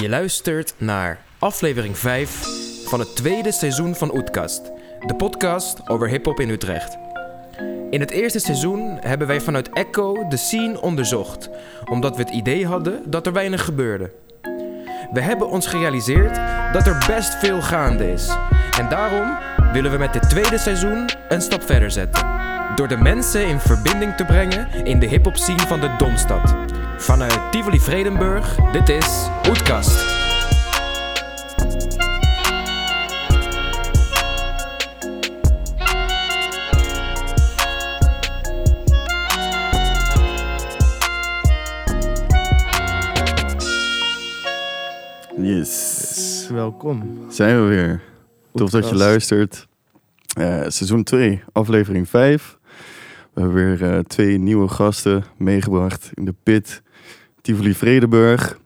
Je luistert naar aflevering 5 van het tweede seizoen van Oetkast, de podcast over hip-hop in Utrecht. In het eerste seizoen hebben wij vanuit Echo de scene onderzocht, omdat we het idee hadden dat er weinig gebeurde. We hebben ons gerealiseerd dat er best veel gaande is. En daarom willen we met dit tweede seizoen een stap verder zetten. Door de mensen in verbinding te brengen in de hip-hop scene van de Domstad. Vanuit Tivoli Vredenburg, dit is Oetkast. Yes. Welkom. Zijn we weer. Tof dat je luistert. Eh, seizoen 2, aflevering 5. We hebben weer eh, twee nieuwe gasten meegebracht in de pit. Tivoli Vredenburg.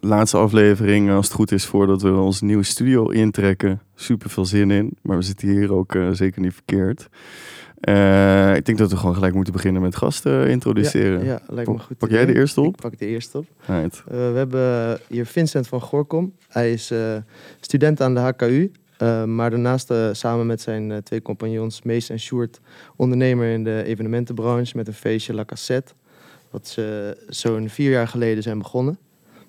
Laatste aflevering, als het goed is, voordat we onze nieuwe studio intrekken. Super veel zin in, maar we zitten hier ook eh, zeker niet verkeerd. Eh, ik denk dat we gewoon gelijk moeten beginnen met gasten introduceren. Ja, ja, lijkt me goed. Pak jij de eerste op? Ik pak de eerste op. Right. Eh, we hebben hier Vincent van Gorkom. Hij is eh, student aan de HKU. eh, maar daarnaast eh, samen met zijn eh, twee compagnons Mees en Sjoerd... ondernemer in de evenementenbranche met een feestje La Cassette. Wat ze zo'n vier jaar geleden zijn begonnen.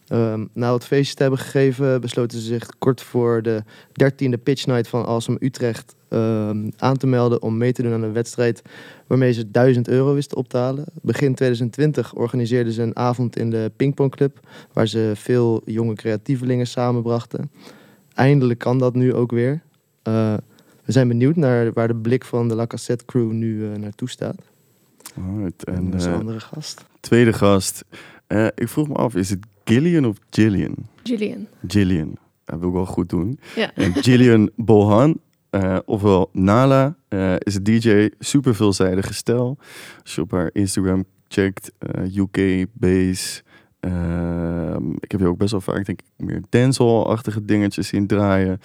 Ehm na het feestje te hebben gegeven besloten ze zich kort voor de dertiende pitch night van Awesome Utrecht ehm, aan te melden om mee te doen aan een wedstrijd waarmee ze 1000 euro wisten op te halen. Begin 2020 organiseerden ze een avond in de Pingpongclub, waar ze veel jonge creatievelingen samenbrachten. Eindelijk kan dat nu ook weer. Eh, we zijn benieuwd naar waar de blik van de La Cassette crew nu eh, naartoe staat. Alright. En En, onze eh, andere gast. Tweede gast. Eh, ik vroeg me af, is het Gillian of Gillian? Gillian. Gillian. Dat wil ik wel goed doen. Ja. En Gillian Bohan, eh, ofwel Nala, eh, is een DJ, super veelzijdige stijl. Als je op haar Instagram checkt, eh, UK, bass. ehm, ik heb je ook best wel vaak, denk ik, meer dancehall-achtige dingetjes zien draaien.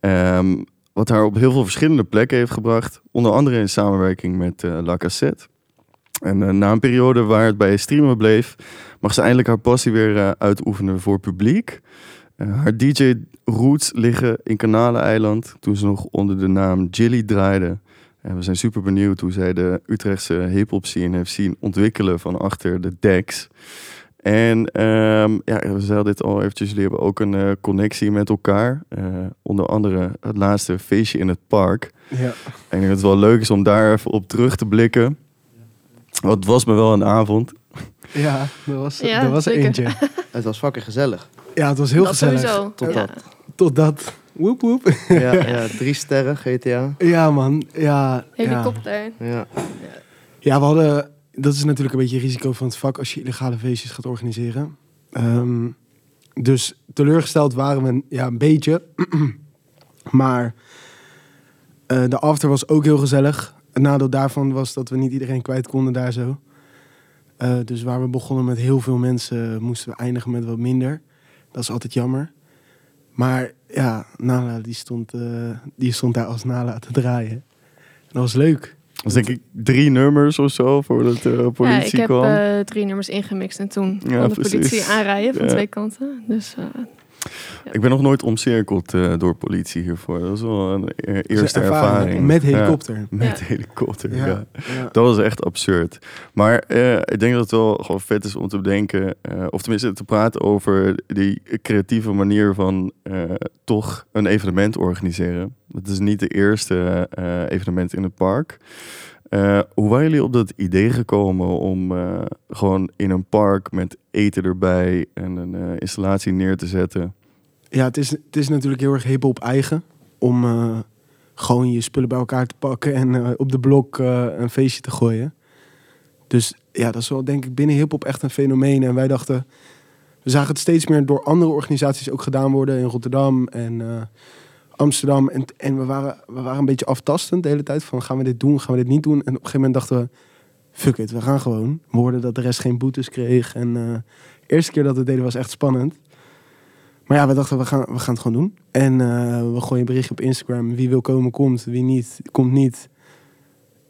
Ehm, wat haar op heel veel verschillende plekken heeft gebracht. Onder andere in samenwerking met eh, La Cassette. En eh, na een periode waar het bij streamen bleef, mag ze eindelijk haar passie weer eh, uitoefenen voor publiek. Eh, haar DJ-roots liggen in Kanaleneiland, toen ze nog onder de naam Jilly draaide. En we zijn super benieuwd hoe zij de Utrechtse hip-hop scene heeft zien ontwikkelen van achter de decks. En ehm, ja, we zeiden dit al eventjes, jullie hebben ook een connectie met elkaar. Onder andere het laatste feestje in het park. Ja. En ik denk dat het wel leuk is om daar even op terug te blikken. Het was me wel een avond. Ja, er was, Ja, er was zeker. eentje. Het was fucking gezellig. Ja, het was heel dat gezellig. sowieso. Tot ja. dat. Totdat. Woep woep. ja, ja, drie sterren, GTA. Ja, man. Ja, ja. Helikopter. Ja. ja, we hadden. Dat is natuurlijk een beetje het risico van het vak als je illegale feestjes gaat organiseren. Ehm, dus teleurgesteld waren we ja, een beetje. maar eh, de after was ook heel gezellig. Het nadeel daarvan was dat we niet iedereen kwijt konden daar zo. Eh, dus waar we begonnen met heel veel mensen, moesten we eindigen met wat minder. Dat is altijd jammer. Maar ja, Nala die stond, eh, die stond daar als Nala te draaien. En dat was leuk. Dat was denk ik drie nummers of zo voordat de Ja, politie ik heb kwam. eh, drie nummers ingemixt en toen Ja, kon de precies. politie aanrijden van Ja. twee kanten. Dus Ik ben nog nooit omcirkeld eh, door politie hiervoor. Dat is wel een e- eerste een ervaring. Met Ja, helikopter. met Ja. helikopter, ja. Ja. ja. Dat was echt absurd. Maar eh, ik denk dat het wel gewoon vet is om te bedenken, eh, of tenminste te praten over die creatieve manier van eh, toch een evenement organiseren. Het is niet de eerste eh, evenement in het park. Eh, hoe waren jullie op dat idee gekomen om eh, gewoon in een park met eten erbij en een eh, installatie neer te zetten? Ja, het is, het is natuurlijk heel erg hip-hop eigen. Om gewoon je spullen bij elkaar te pakken en op de blok een feestje te gooien. Dus ja, dat is wel denk ik binnen hip-hop echt een fenomeen. En wij dachten, we zagen het steeds meer door andere organisaties ook gedaan worden in Rotterdam en Amsterdam. En, en we, waren, we waren een beetje aftastend de hele tijd van gaan we dit doen, gaan we dit niet doen. En op een gegeven moment dachten we, fuck it, we gaan gewoon. We hoorden dat de rest geen boetes kreeg. En eh, de eerste keer dat we het deden was echt spannend. Maar ja, we dachten, we gaan, we gaan het gewoon doen. En eh, we gooien een berichtje op Instagram. Wie wil komen, komt. Wie niet, komt niet.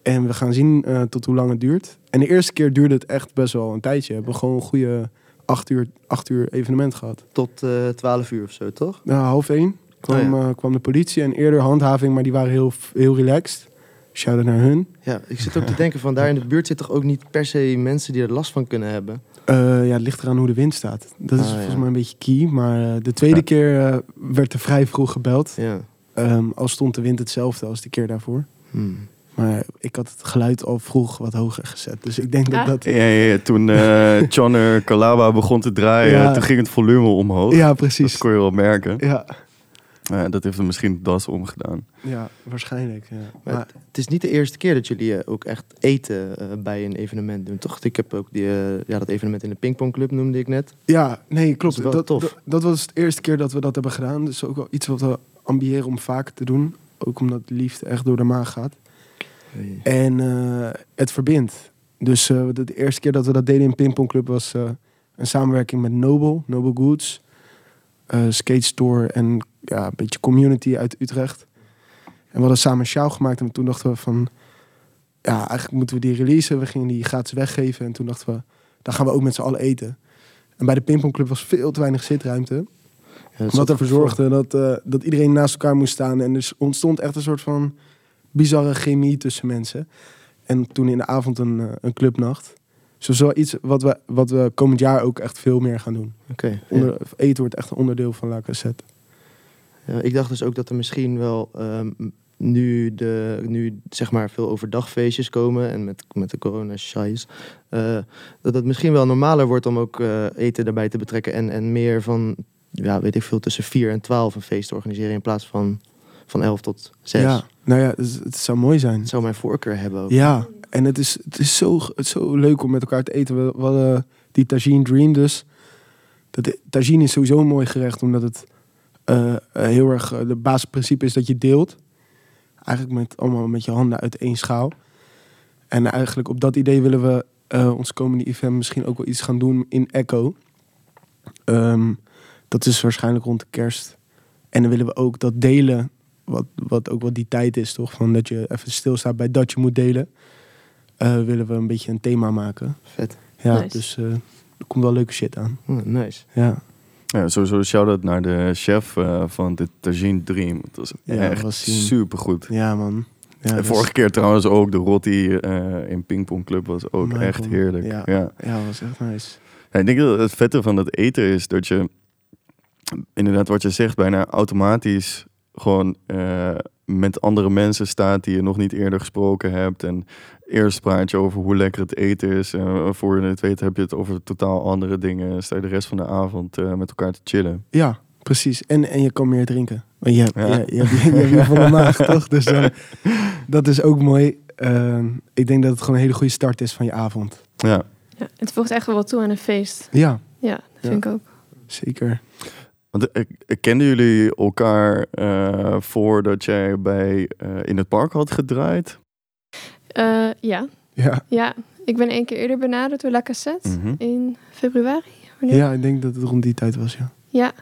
En we gaan zien eh, tot hoe lang het duurt. En de eerste keer duurde het echt best wel een tijdje. We hebben gewoon goede acht uur, acht uur evenement gehad. Tot 12 uur of zo, toch? Na half één kwam, Oh eh, kwam de politie en eerder handhaving, maar die waren heel, heel relaxed. Shout-out naar hun. Ja, ik zit ook te denken van daar in de buurt zitten toch ook niet per se mensen die er last van kunnen hebben. Eh, ja, het ligt eraan hoe de wind staat. Dat is Ah, volgens ja. mij een beetje key. Maar eh, de tweede Ja. keer werd er vrij vroeg gebeld. Ja. Ehm, al stond de wind hetzelfde als de keer daarvoor. Hmm. Maar ik had het geluid al vroeg wat hoger gezet. Dus ik denk dat Ah. dat... Ja, ja, ja, toen eh Chonner Kalaba begon te draaien, Ja. toen ging het volume omhoog. Ja, Dat precies. kon je wel merken. Ja, Eh, dat heeft er misschien das omgedaan. ja waarschijnlijk. Ja. Maar Maar, Het is niet de eerste keer dat jullie eh, ook echt eten eh, bij een evenement doen, toch? Ik heb ook die, ja, dat evenement in de pingpongclub noemde ik net. ja, nee, klopt. Dat Dat, tof. dat, dat was de eerste keer dat we dat hebben gedaan. Dus ook wel iets wat we ambiëren om vaker te doen. Ook omdat liefde echt door de maag gaat. En eh, het verbindt. Dus eh, de, de eerste keer dat we dat deden in Pingpong Club was eh, een samenwerking met Noble, Noble Goods, eh, Skate Store en ja, een beetje community uit Utrecht. En we hadden samen een sjaal gemaakt en toen dachten we van, ja, eigenlijk moeten we die releasen. We gingen die gratis weggeven en toen dachten we, dan gaan we ook met z'n allen eten. En bij de Pingpong Club was veel te weinig zitruimte. Ja, dat Wat ervoor voor. zorgde dat, eh, dat iedereen naast elkaar moest staan. En dus ontstond echt een soort van bizarre chemie tussen mensen. En toen in de avond een, eh, een clubnacht. Dus dat iets wat we, wat we komend jaar ook echt veel meer gaan doen. Oké. ja. Onder, Eten wordt echt een onderdeel van La Cassette. Ja, ik dacht dus ook dat er misschien wel ehm, nu, de, nu zeg maar veel overdagfeestjes komen en met, met de corona shies, eh, dat het misschien wel normaler wordt om ook eh, eten daarbij te betrekken en, en meer van, ja, weet ik veel, tussen 4 en 12 een feest te organiseren in plaats van van 11 tot 6. Ja, nou ja, het, het zou mooi zijn. Het zou mijn voorkeur hebben ook. Ja, en het is, het is zo, het is zo leuk om met elkaar te eten. We, we hadden die Tagine Dream dus. Dat, tagine is sowieso een mooi gerecht, omdat het eh, eh, heel erg... eh, de basisprincipe is dat je deelt. Eigenlijk met, allemaal met je handen uit één schaal. En eigenlijk op dat idee willen we eh, ons komende event misschien ook wel iets gaan doen in Echo. Ehm, dat is waarschijnlijk rond de kerst. En dan willen we ook dat delen, wat, wat ook wel die tijd is, toch? Van dat je even stilstaat bij dat je moet delen. eh, willen we een beetje een thema maken. Vet. Ja, Nice. dus eh, er komt wel leuke shit aan. Oh, nice. Ja, Ja, sowieso shout-out naar de chef eh, van de Tagine Dream. Het was Ja, echt was supergoed. ja man. Ja, en dat vorige is- keer trouwens ook de rotti eh, in Pingpong Club was ook echt heerlijk. ja. Ja. Was echt nice. Ja, ik denk dat het vette van dat eten is dat je inderdaad wat je zegt bijna automatisch gewoon eh, met andere mensen staat die je nog niet eerder gesproken hebt en eerst praat je over hoe lekker het eten is en voor je het weet heb je het over totaal andere dingen sta je de rest van de avond eh, met elkaar te chillen. Ja, precies. En, en je kan meer drinken. Want je hebt, Ja. je, je, hebt- je hebt je volle maag, toch? Dus dan, dat is ook mooi. Ehm, ik denk dat het gewoon een hele goede start is van je avond. Ja. Ja, het voegt echt wel wat toe aan een feest. Ja, Ja, dat vind ik ook. zeker. Want eh, eh, kenden jullie elkaar eh, voordat jij bij eh, in het park had gedraaid? Eh, ja. Ja. ja, ik ben één keer eerder benaderd door La Cassette Mhm. in februari. Wanneer? ja, ik denk dat het rond die tijd was, ja. Ja,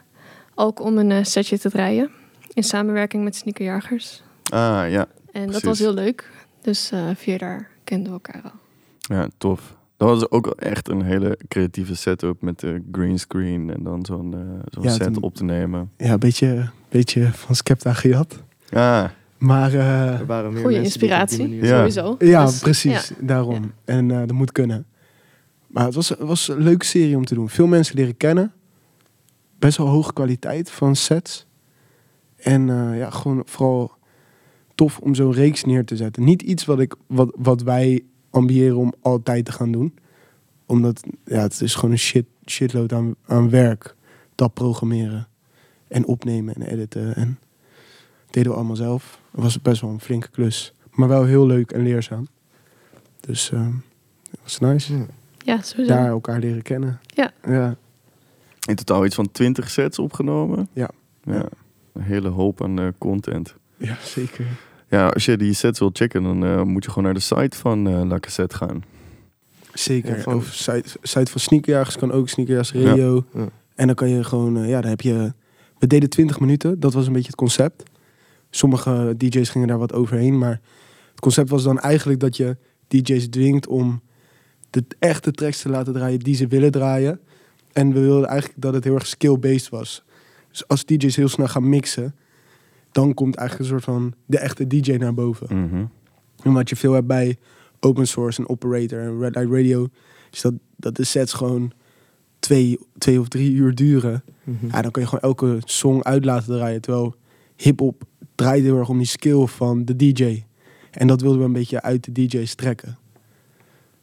ook om een setje te draaien. In samenwerking met Sneakerjagers. Ah ja, En dat was heel leuk. Dus eh, via daar kenden we elkaar al. Ja, tof. Dat was ook echt een hele creatieve setup met de green screen en dan zo'n eh, zo'n Ja, set toen- op te nemen. Ja, een beetje, beetje van Skepta gejat. Ja, Maar eh, Er waren meer Goede inspiratie, Ja. sowieso. ja, Dus, precies. ja. Daarom. En eh, dat moet kunnen. Maar het was, het was een leuke serie om te doen. Veel mensen leren kennen. Best wel hoge kwaliteit van sets. En eh, ja, gewoon vooral tof om zo'n reeks neer te zetten. Niet iets wat, ik, wat, wat wij ambiëren om altijd te gaan doen. Omdat ja, het is gewoon een shit, shitload aan, aan werk. Dat programmeren. En opnemen en editen. En dat deden we allemaal zelf. Het was best wel een flinke klus. Maar wel heel leuk en leerzaam. Dus eh dat was nice. Ja. Ja, sowieso. Daar elkaar leren kennen. Ja. Ja, in totaal iets van 20 sets opgenomen. Ja. ja. Een hele hoop aan eh, content. ja zeker. Ja, als je die sets wil checken, dan eh, moet je gewoon naar de site van eh La Cassette gaan. Zeker. Ja, Of site, site van Sneakerjagers kan ook, Sneakerjagers Radio. Ja. En dan kan je gewoon, eh, ja, dan heb je... We deden 20 minuten, dat was een beetje het concept. Sommige DJ's gingen daar wat overheen, maar het concept was dan eigenlijk dat je DJ's dwingt om de echte tracks te laten draaien die ze willen draaien. En we wilden eigenlijk dat het heel erg skill-based was. Dus als DJ's heel snel gaan mixen, dan komt eigenlijk een soort van de echte DJ naar boven. Mhm. En wat je veel hebt bij open source en operator en red light radio, is dat, dat de sets gewoon twee, twee of drie uur duren. Mhm. Ja, dan kun je gewoon elke song uit laten draaien. Terwijl hip-hop draait heel erg om die skill van de DJ. En dat wilden we een beetje uit de DJ's trekken.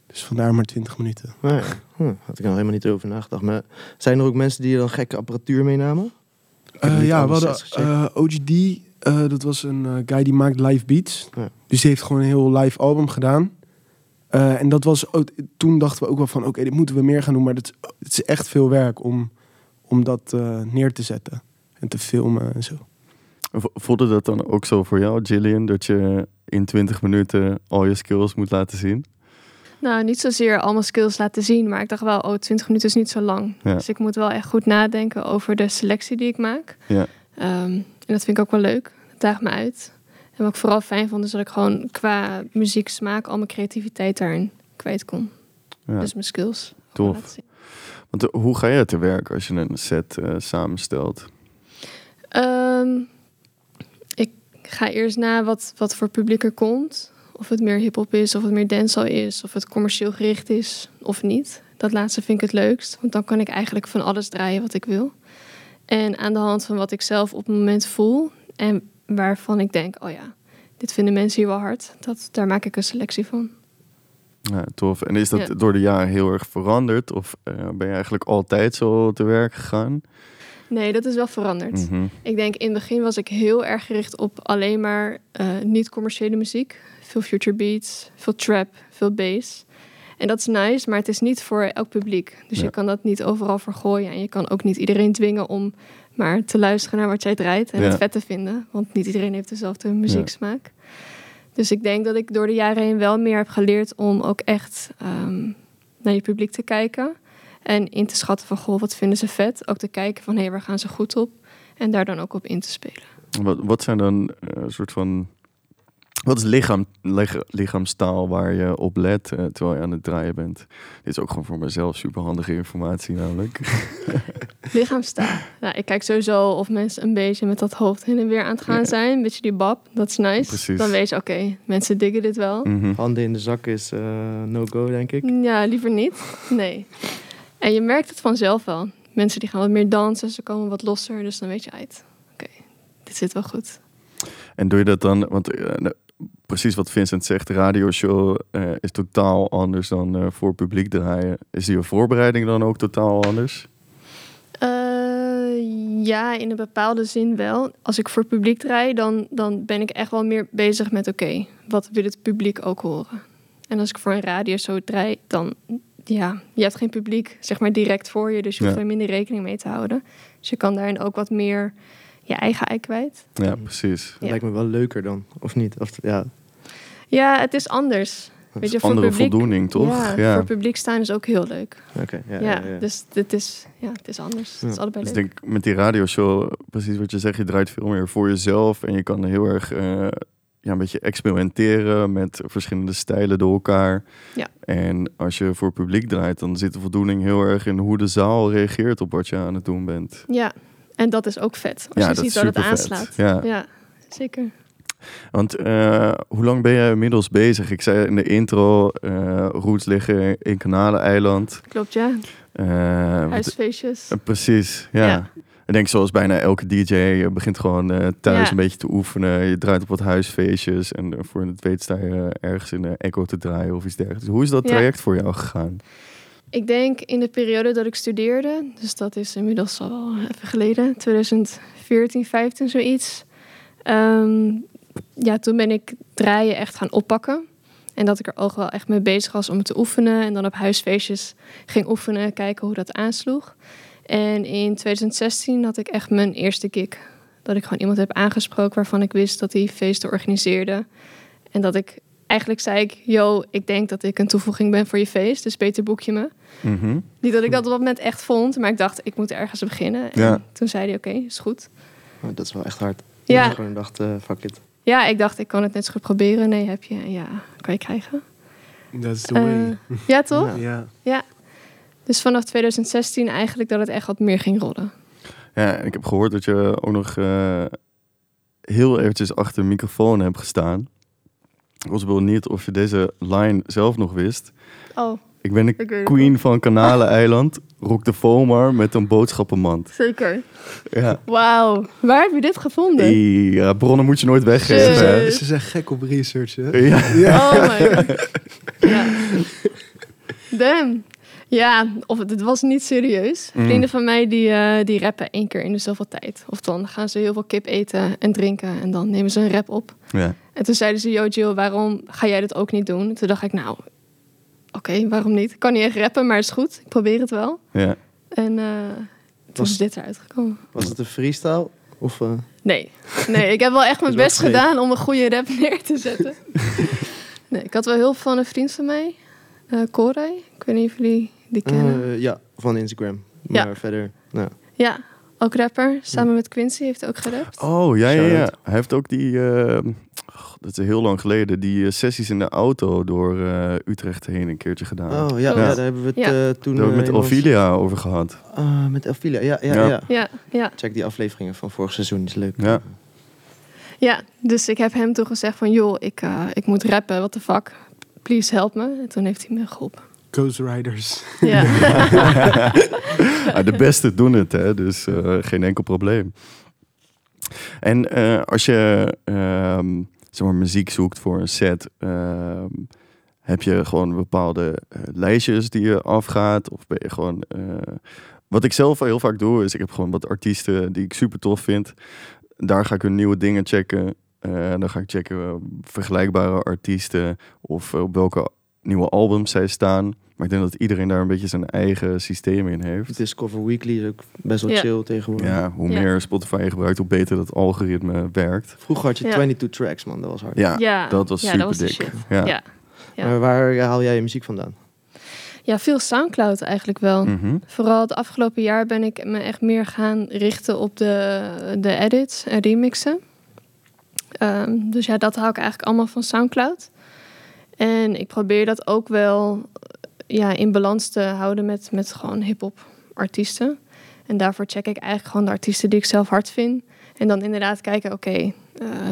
Dus vandaar maar 20 minuten. Nou ja, hm, had ik nog helemaal niet over nagedacht. Maar zijn er ook mensen die dan gekke apparatuur meenamen? Eh, ja, we hadden eh, OGD, eh, dat was een guy die maakt live beats. Ja. Dus die heeft gewoon een heel live album gedaan. En dat was ook, toen dachten we ook wel van, oké, dit moeten we meer gaan doen. Maar het, het is echt veel werk om, om dat neer te zetten. En te filmen en zo. Voelde dat dan ook zo voor jou, Gillian, dat je in 20 minuten al je skills moet laten zien? Nou, niet zozeer allemaal skills laten zien, maar ik dacht wel, oh, 20 minuten is niet zo lang. Ja. Dus ik moet wel echt goed nadenken over de selectie die ik maak. Ja. Ehm, en dat vind ik ook wel leuk. Het daagt me uit. En wat ik vooral fijn vond, is dat ik gewoon qua muzieksmaak al mijn creativiteit daarin kwijt kon. Ja, Dus mijn skills. tof. Want eh, hoe ga je te werk als je een set eh, samenstelt? Ehm, ik ga eerst na wat, wat voor publiek er komt. Of het meer hip-hop is, of het meer dancehall is, of het commercieel gericht is of niet. Dat laatste vind ik het leukst, want dan kan ik eigenlijk van alles draaien wat ik wil. En aan de hand van wat ik zelf op het moment voel en waarvan ik denk, oh ja, dit vinden mensen hier wel hard, dat, daar maak ik een selectie van. Ja, tof. En is dat Ja. door de jaren heel erg veranderd? Of eh, ben je eigenlijk altijd zo te werk gegaan? Nee, dat is wel veranderd. Mhm. Ik denk in het begin was ik heel erg gericht op alleen maar eh, niet-commerciële muziek. Veel future beats, veel trap, veel bass. En dat is nice, maar het is niet voor elk publiek. Dus Ja. je kan dat niet overal vergooien. En je kan ook niet iedereen dwingen om maar te luisteren naar wat jij draait en Ja. het vet te vinden. Want niet iedereen heeft dezelfde muzieksmaak. Dus ik denk dat ik door de jaren heen wel meer heb geleerd om ook echt ehm, naar je publiek te kijken. En in te schatten van, goh, wat vinden ze vet? Ook te kijken van, hé, waar gaan ze goed op? En daar dan ook op in te spelen. Wat, wat zijn dan eh, soort van... Wat is lichaam, lichaamstaal waar je op let eh, terwijl je aan het draaien bent? Dit is ook gewoon voor mezelf superhandige informatie namelijk. Lichaamstaal. Nou, ik kijk sowieso of mensen een beetje met dat hoofd heen en weer aan het gaan Ja. zijn. Een beetje die bab, dat is nice. Precies. Dan weet je, oké, mensen diggen dit wel. Mhm. Handen in de zak is eh, no-go, denk ik. Ja, liever niet. Nee. En je merkt het vanzelf wel. Mensen die gaan wat meer dansen, ze komen wat losser. Dus dan weet je uit. Oké, dit zit wel goed. En doe je dat dan, want eh, precies wat Vincent zegt, de radioshow eh, is totaal anders dan eh, voor publiek draaien. Is die voorbereiding dan ook totaal anders? Eh, ja, in een bepaalde zin wel. Als ik voor publiek draai, dan, dan ben ik echt wel meer bezig met... oké, wat wil het publiek ook horen? En als ik voor een radio zo draai, dan... ja, je hebt geen publiek zeg maar direct voor je... dus je hoeft Ja. er minder rekening mee te houden. Dus je kan daarin ook wat meer je eigen ei kwijt. Ja, precies. Ja. lijkt me wel leuker dan, of niet? Of, ja, Ja, het is anders. Weet is je, voor andere publiek- voldoening, toch? Ja, voor publiek staan is ook heel leuk. oké. ja, Ja, ja, ja. dus dit is, ja, het is anders. Het is allebei Dus leuk. ik denk met die radioshow, precies wat je zegt, je draait veel meer voor jezelf en je kan heel erg eh, ja, een beetje experimenteren met verschillende stijlen door elkaar. Ja. En als je voor publiek draait, dan zit de voldoening heel erg in hoe de zaal reageert op wat je aan het doen bent. Ja, en dat is ook vet. Als ja, je ziet dat het aanslaat. Ja. Ja, zeker. Want eh, hoe lang ben je inmiddels bezig? Ik zei in de intro, eh roots liggen in Kanaleneiland. Klopt, ja. Eh, Huisfeestjes. precies, ja. Ja. Ik denk zoals bijna elke DJ, je begint gewoon thuis een beetje te oefenen. Je draait op wat huisfeestjes en voor het weet sta je ergens in de echo te draaien of iets dergelijks. Hoe is dat traject voor jou gegaan? Ik denk in de periode dat ik studeerde, dus dat is inmiddels al even geleden, 2014, 15, zoiets. Ehm, ja, toen ben ik draaien echt gaan oppakken. En dat ik er ook wel echt mee bezig was om het te oefenen. En dan op huisfeestjes ging oefenen, kijken hoe dat aansloeg. En in 2016 had ik echt mijn eerste gig. Dat ik gewoon iemand heb aangesproken waarvan ik wist dat hij feesten organiseerde. En dat ik eigenlijk zei ik, yo, ik denk dat ik een toevoeging ben voor je feest. Dus beter boek je me. Mhm. Niet dat ik dat op dat moment echt vond, maar ik dacht, ik moet ergens beginnen. En Ja. toen zei hij, oké, is goed. Oh, dat is wel echt hard. Ja. Ik gewoon dacht, eh, fuck it. Ja, ik dacht, ik kan het net zo goed proberen. Nee, heb je. Ja, kan je krijgen. Dat is the way. Eh, ja, toch? Ja. ja. Dus vanaf 2016 eigenlijk dat het echt wat meer ging rollen. Ja, en ik heb gehoord dat je ook nog eh, heel eventjes achter een microfoon hebt gestaan. Ik was benieuwd of je deze line zelf nog wist. Oh, Ik ben de ik weet het queen van Kanaleneiland, rock de Fomar met een boodschappenmand. Zeker. Ja. Wauw. Waar heb je dit gevonden? ja, bronnen moet je nooit weggeven. Hè. Ze zijn gek op research, hè? Ja. Oh my god. Ja. Damn. Ja, of het, het was niet serieus. Mm. Vrienden van mij die, eh, die rappen één keer in de zoveel tijd. Of dan gaan ze heel veel kip eten en drinken en dan nemen ze een rap op. Ja. En toen zeiden ze, yo Jill, waarom ga jij dit ook niet doen? Toen dacht ik, nou, oké, waarom niet? Ik kan niet echt rappen, maar is goed. Ik probeer het wel. Ja. En eh, toen Was- is dit eruit gekomen. Was het een freestyle? Of, eh, Nee, nee, ik heb wel echt mijn best gedaan om een goede rap neer te zetten. nee, ik had wel hulp van een vriend van mij, eh Koray. Ik weet niet of jullie die kennen. eh, ja, van Instagram. Ja. Maar verder, nou, ja, ook rapper. Samen met Quincy heeft hij ook gerapt. Oh, ja, ja, ja. Hij heeft ook die, eh, oh, dat is heel lang geleden, die eh, sessies in de auto door eh, Utrecht heen een keertje gedaan. Oh ja, ja, daar hebben we het Ja. eh, toen... Daar hebben we eh, het met Ophelia over gehad. Ah, met Ophelia, ja, ja, Ja. ja. Ja, ja, Check die afleveringen van vorig seizoen, is leuk. Ja. ja. Dus ik heb hem toen gezegd van, joh, ik, eh, ik moet rappen, what the fuck. Please help me. En toen heeft hij me geholpen. Ghost Riders. Ja, Ah, de beste doen het, hè, dus eh, geen enkel probleem. En eh, als je ehm, zeg maar, muziek zoekt voor een set, ehm, heb je gewoon bepaalde eh, lijstjes die je afgaat? Of ben je gewoon. eh, wat ik zelf heel vaak doe, is ik heb gewoon wat artiesten die ik super tof vind. Daar ga ik hun nieuwe dingen checken. Eh, dan ga ik checken vergelijkbare artiesten of op welke nieuwe albums zij staan. Maar ik denk dat iedereen daar een beetje zijn eigen systeem in heeft. Discover Weekly is ook best wel Ja. chill tegenwoordig. Ja, hoe Ja. meer Spotify je gebruikt, hoe beter dat algoritme werkt. Vroeger had je Ja. 22 tracks, man. Dat was hard. Ja, ja. dat was ja, super dat was dik. Ja. Ja. Ja. Maar waar haal jij je muziek vandaan? ja, veel Soundcloud eigenlijk wel. Mhm. Vooral het afgelopen jaar ben ik me echt meer gaan richten op de, de edits en remixen. Ehm, dus ja, dat haal ik eigenlijk allemaal van Soundcloud. En ik probeer dat ook wel eh, ja, in balans te houden met, met gewoon hip-hop artiesten. En daarvoor check ik eigenlijk gewoon de artiesten die ik zelf hard vind. En dan inderdaad kijken, oké, eh,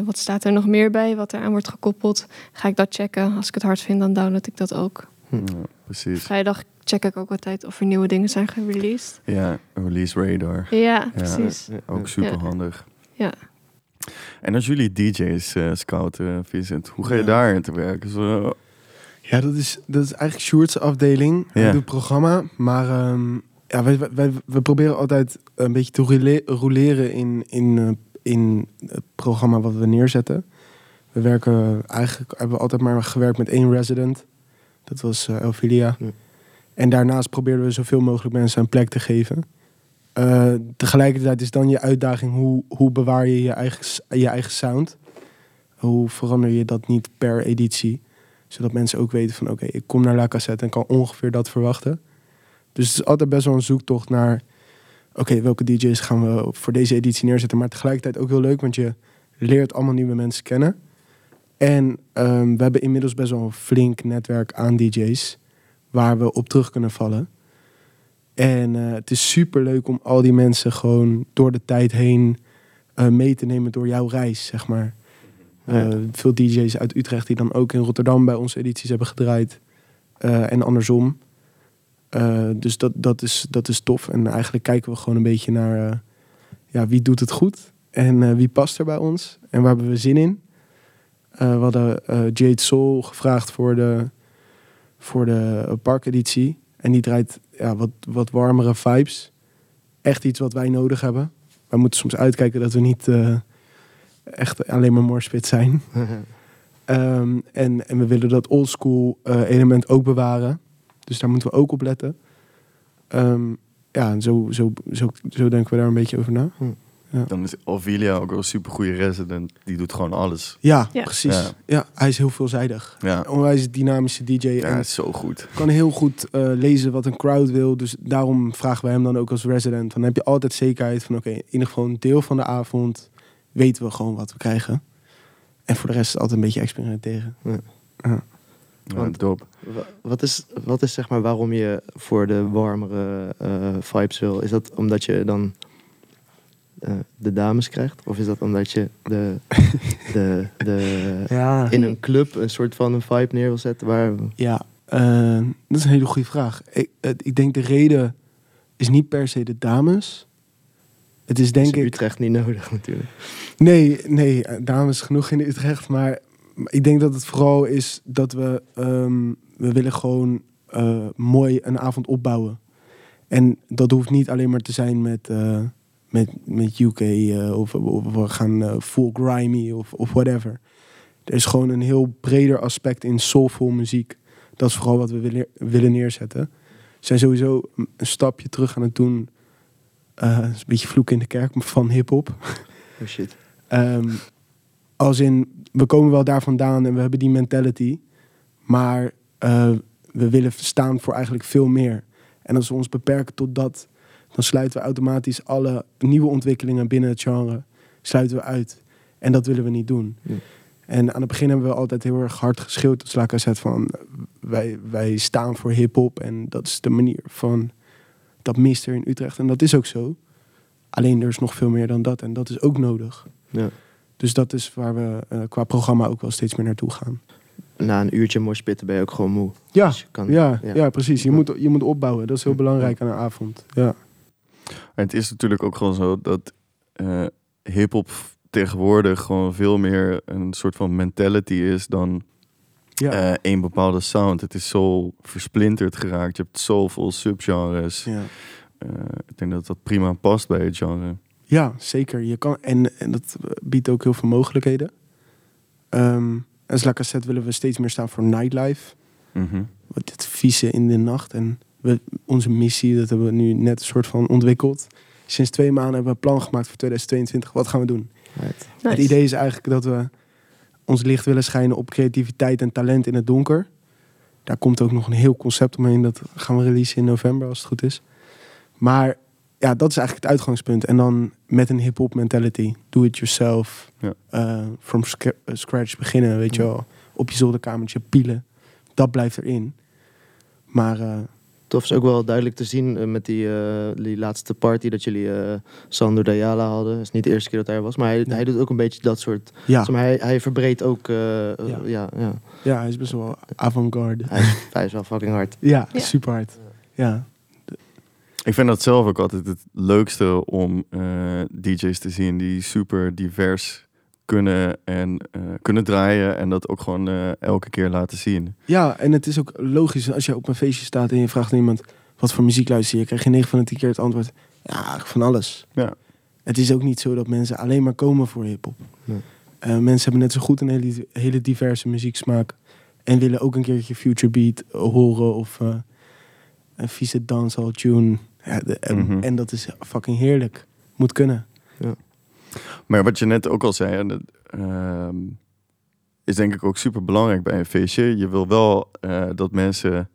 wat staat er nog meer bij? Wat eraan wordt gekoppeld? Ga ik dat checken? Als ik het hard vind, dan download ik dat ook. Ja, precies. Vrijdag check ik ook altijd of er nieuwe dingen zijn gereleased. Ja, release radar. Ja, precies. Ja. Ook super handig. Ja. En als jullie DJ's eh, scouten, Vincent, hoe ga je Ja. daarin te werken? Zo, Ja, dat is, dat is eigenlijk Sjoerd's afdeling. Ja. doet programma. Maar ehm, ja, wij, wij- wij, we proberen altijd een beetje te roleren in, in, eh, in het programma wat we neerzetten. We werken eigenlijk, hebben we altijd maar gewerkt met één resident. Dat was eh Elfilia. Ja. En daarnaast probeerden we zoveel mogelijk mensen een plek te geven. Eh, tegelijkertijd is dan je uitdaging hoe, hoe bewaar je je eigen, je eigen sound. Hoe verander je dat niet per editie zodat mensen ook weten van oké, ik kom naar La Cassette en kan ongeveer dat verwachten. Dus het is altijd best wel een zoektocht naar oké, welke DJ's gaan we voor deze editie neerzetten. Maar tegelijkertijd ook heel leuk, want je leert allemaal nieuwe mensen kennen. En ehm, we hebben inmiddels best wel een flink netwerk aan DJ's waar we op terug kunnen vallen. En eh, het is super leuk om al die mensen gewoon door de tijd heen eh, mee te nemen door jouw reis, zeg maar. Eh, veel DJ's uit Utrecht die dan ook in Rotterdam bij onze edities hebben gedraaid. En andersom. Dus dat, dat, is, dat is tof. En eigenlijk kijken we gewoon een beetje naar ja, wie doet het goed. En wie past er bij ons. En waar hebben we zin in. We hadden Jade Soul gevraagd voor de, voor de parkeditie. En die draait ja, wat, wat warmere vibes. Echt iets wat wij nodig hebben. Wij moeten soms uitkijken dat we niet eh, echt alleen maar morspit zijn. Ehm, en, en we willen dat oldschool eh element ook bewaren. Dus daar moeten we ook op letten. Ehm, ja, en zo, zo, zo, zo denken we daar een beetje over na. Dan is Alvilia ook een super goede resident. Die doet gewoon alles. Ja, Ja. precies. Ja. Ja. hij is heel veelzijdig. Ja, Onwijs dynamische DJ. ja en is zo goed. kan heel goed eh, lezen wat een crowd wil. Dus daarom vragen wij hem dan ook als resident. Dan heb je altijd zekerheid van oké, in ieder geval een deel van de avond weten we gewoon wat we krijgen. En voor de rest is het altijd een beetje experimenteren. Ja, Want- dope. Wa- Wat is, wat is zeg maar waarom je voor de warmere eh, vibes wil? Is dat omdat je dan eh, de dames krijgt? Of is dat omdat je de, de, de, Ja, in een club een soort van een vibe neer wil zetten? Waar, ja eh, dat is een hele goede vraag. Ik, ik denk de reden is niet per se de dames. Het is denk is in ik... Utrecht niet nodig natuurlijk. Nee, nee, dames genoeg in Utrecht. Maar ik denk dat het vooral is dat we... ehm, we willen gewoon eh, mooi een avond opbouwen. En dat hoeft niet alleen maar te zijn met, met, met UK eh, of, of we gaan eh, full grimy of, of whatever. Er is gewoon een heel breder aspect in soulful muziek. Dat is vooral wat we willen, willen neerzetten. We zijn sowieso een stapje terug aan het doen. is een beetje vloek in de kerk van hip-hop. Oh shit. Ehm, als in, we komen wel daar vandaan en we hebben die mentality. Maar we willen staan voor eigenlijk veel meer. En als we ons beperken tot dat, dan sluiten we automatisch alle nieuwe ontwikkelingen binnen het genre sluiten we uit. En dat willen we niet doen. Ja. En aan het begin hebben we altijd heel erg hard geschreeuwd tot Slakazet van wij, wij staan voor hip-hop en dat is de manier van dat mist er in Utrecht. En dat is ook zo. Alleen er is nog veel meer dan dat en dat is ook nodig. Ja. Dus dat is waar we eh, qua programma ook wel steeds meer naartoe gaan. Na een uurtje morspitten ben je ook gewoon moe. Ja, Dus kan, ja, ja. ja. precies. Je moet, je moet opbouwen. Dat is heel belangrijk aan een avond. Ja, het is natuurlijk ook gewoon zo dat eh hip-hop tegenwoordig gewoon veel meer een soort van mentality is dan ja. eh één bepaalde sound. Het is zo versplinterd geraakt. Je hebt zoveel subgenres. ja. Eh, ik denk dat dat prima past bij het genre. Ja, zeker. Je kan, en, en dat biedt ook heel veel mogelijkheden. Ehm als La Cassette willen we steeds meer staan voor nightlife. Mhm. Wat het vieze in de nacht. En we, onze missie, dat hebben we nu net een soort van ontwikkeld. Sinds twee maanden hebben we een plan gemaakt voor 2022. Wat gaan we doen? Right. Nice. Het idee is eigenlijk dat we ons licht willen schijnen op creativiteit en talent in het donker. Daar komt ook nog een heel concept omheen. Dat gaan we releasen in november als het goed is. Maar ja, dat is eigenlijk het uitgangspunt. En dan met een hip-hop mentality. Do it yourself. Ja. Eh, from eh, scratch beginnen, weet je wel. Op je zolderkamertje pielen. Dat blijft erin. Maar eh, Tof is ook wel duidelijk te zien eh, met die, eh, die laatste party dat jullie eh Sandro Dayala hadden. Het is niet de eerste keer dat hij er was, maar hij, hij doet ook een beetje dat soort. ja, Zeg maar, hij, hij verbreedt ook. Ja. ja. Ja, ja, hij is best wel avant-garde. Hij, is, hij is wel fucking hard. Ja, Ja. super hard. Ja, Ik vind dat zelf ook altijd het leukste om eh, DJ's te zien die super divers kunnen en eh, kunnen draaien en dat ook gewoon eh, elke keer laten zien. Ja, en het is ook logisch als je op een feestje staat en je vraagt aan iemand wat voor muziek luister je, krijg je 9 van de 10 keer het antwoord: ja, van alles. Ja. Het is ook niet zo dat mensen alleen maar komen voor hip-hop. Nee. Eh, mensen hebben net zo goed een hele, hele diverse muzieksmaak en willen ook een keertje future beat horen of eh, een vieze dancehall tune. Ja, de- en, en dat is fucking heerlijk. Moet kunnen. Maar wat je net ook al zei, hè, dat, ehm, is denk ik ook super belangrijk bij een feestje. Je wil wel eh, dat mensen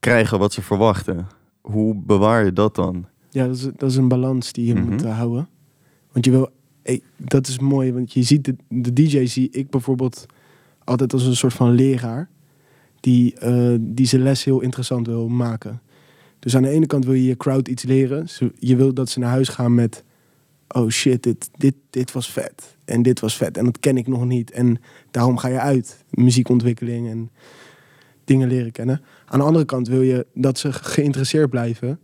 krijgen wat ze verwachten. Hoe bewaar je dat dan? Ja, dat is, dat is een balans die je Mhm. moet eh, houden. Want je wil, hey, dat is mooi, want je ziet de, de DJ zie ik bijvoorbeeld altijd als een soort van leraar die, eh, die zijn les heel interessant wil maken. Dus aan de ene kant wil je je crowd iets leren. Je wil dat ze naar huis gaan met, oh shit, dit, dit, dit was vet. En dit was vet en dat ken ik nog niet. En daarom ga je uit. Muziekontwikkeling en dingen leren kennen. Aan de andere kant wil je dat ze geïnteresseerd blijven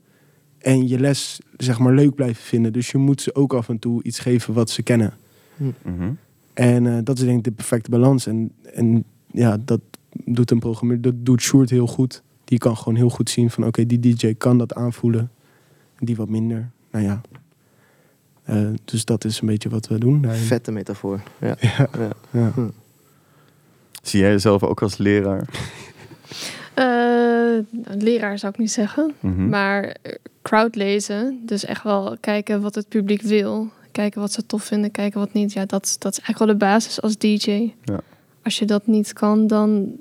en je les zeg maar leuk blijven vinden. Dus je moet ze ook af en toe iets geven wat ze kennen. Mhm. En eh, dat is denk ik de perfecte balans. En, en ja, dat doet een programmeur, dat doet Sjoerd heel goed. Die kan gewoon heel goed zien van oké, die DJ kan dat aanvoelen. En die wat minder. Nou ja. Eh, dus dat is een beetje wat we doen. daarin. Vette metafoor. Ja. Ja, Ja. ja. Zie jij jezelf ook als leraar? Eh, een leraar zou ik niet zeggen. Mhm. Maar crowdlezen, dus echt wel kijken wat het publiek wil. Kijken wat ze tof vinden, kijken wat niet. Ja, dat, dat is eigenlijk wel de basis als DJ. Ja. Als je dat niet kan, dan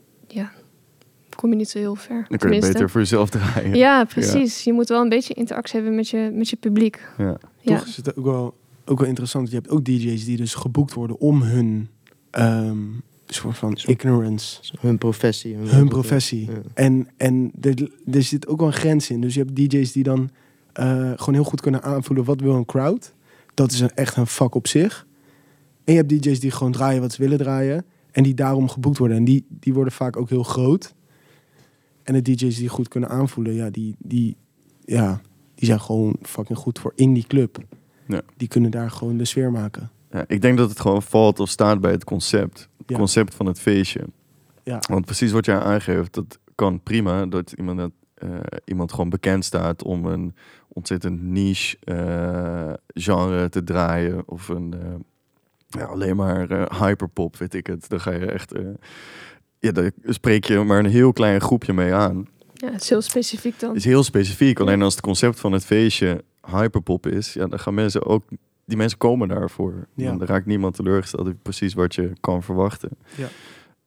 kom je niet zo heel ver. Dan kun je Tenminste. beter voor jezelf draaien. Ja, precies. Je moet wel een beetje interactie hebben met je, met je publiek. Ja. Ja. Toch is het ook wel, ook wel interessant. Je hebt ook DJ's die dus geboekt worden om hun ehm, soort van ignorance. Hun professie. Hun, Hun professie. Ja. En, en er, er zit ook wel een grens in. Dus je hebt DJ's die dan eh, gewoon heel goed kunnen aanvoelen wat wil een crowd. Dat is een, echt een vak op zich. En je hebt DJ's die gewoon draaien wat ze willen draaien. En die daarom geboekt worden. En die, die worden vaak ook heel groot. En de DJ's die goed kunnen aanvoelen, ja, die, die, ja, die zijn gewoon fucking goed voor in die club. Ja. Die kunnen daar gewoon de sfeer maken. Ja, ik denk dat het gewoon valt of staat bij het concept. Het Ja. concept van het feestje. Ja. Want precies wat jij aangeeft, dat kan prima. Dat iemand, dat, eh, iemand gewoon bekend staat om een ontzettend niche eh, genre te draaien. Of een, eh, ja, alleen maar hyperpop, weet ik het. Dan ga je echt... ja, daar spreek je maar een heel klein groepje mee aan. Ja, het is heel specifiek dan. Het is heel specifiek. Alleen als het concept van het feestje hyperpop is, ja, dan gaan mensen ook. Die mensen komen daarvoor. Ja. Dan raakt niemand teleurgesteld. Dat is precies wat je kan verwachten. Ja.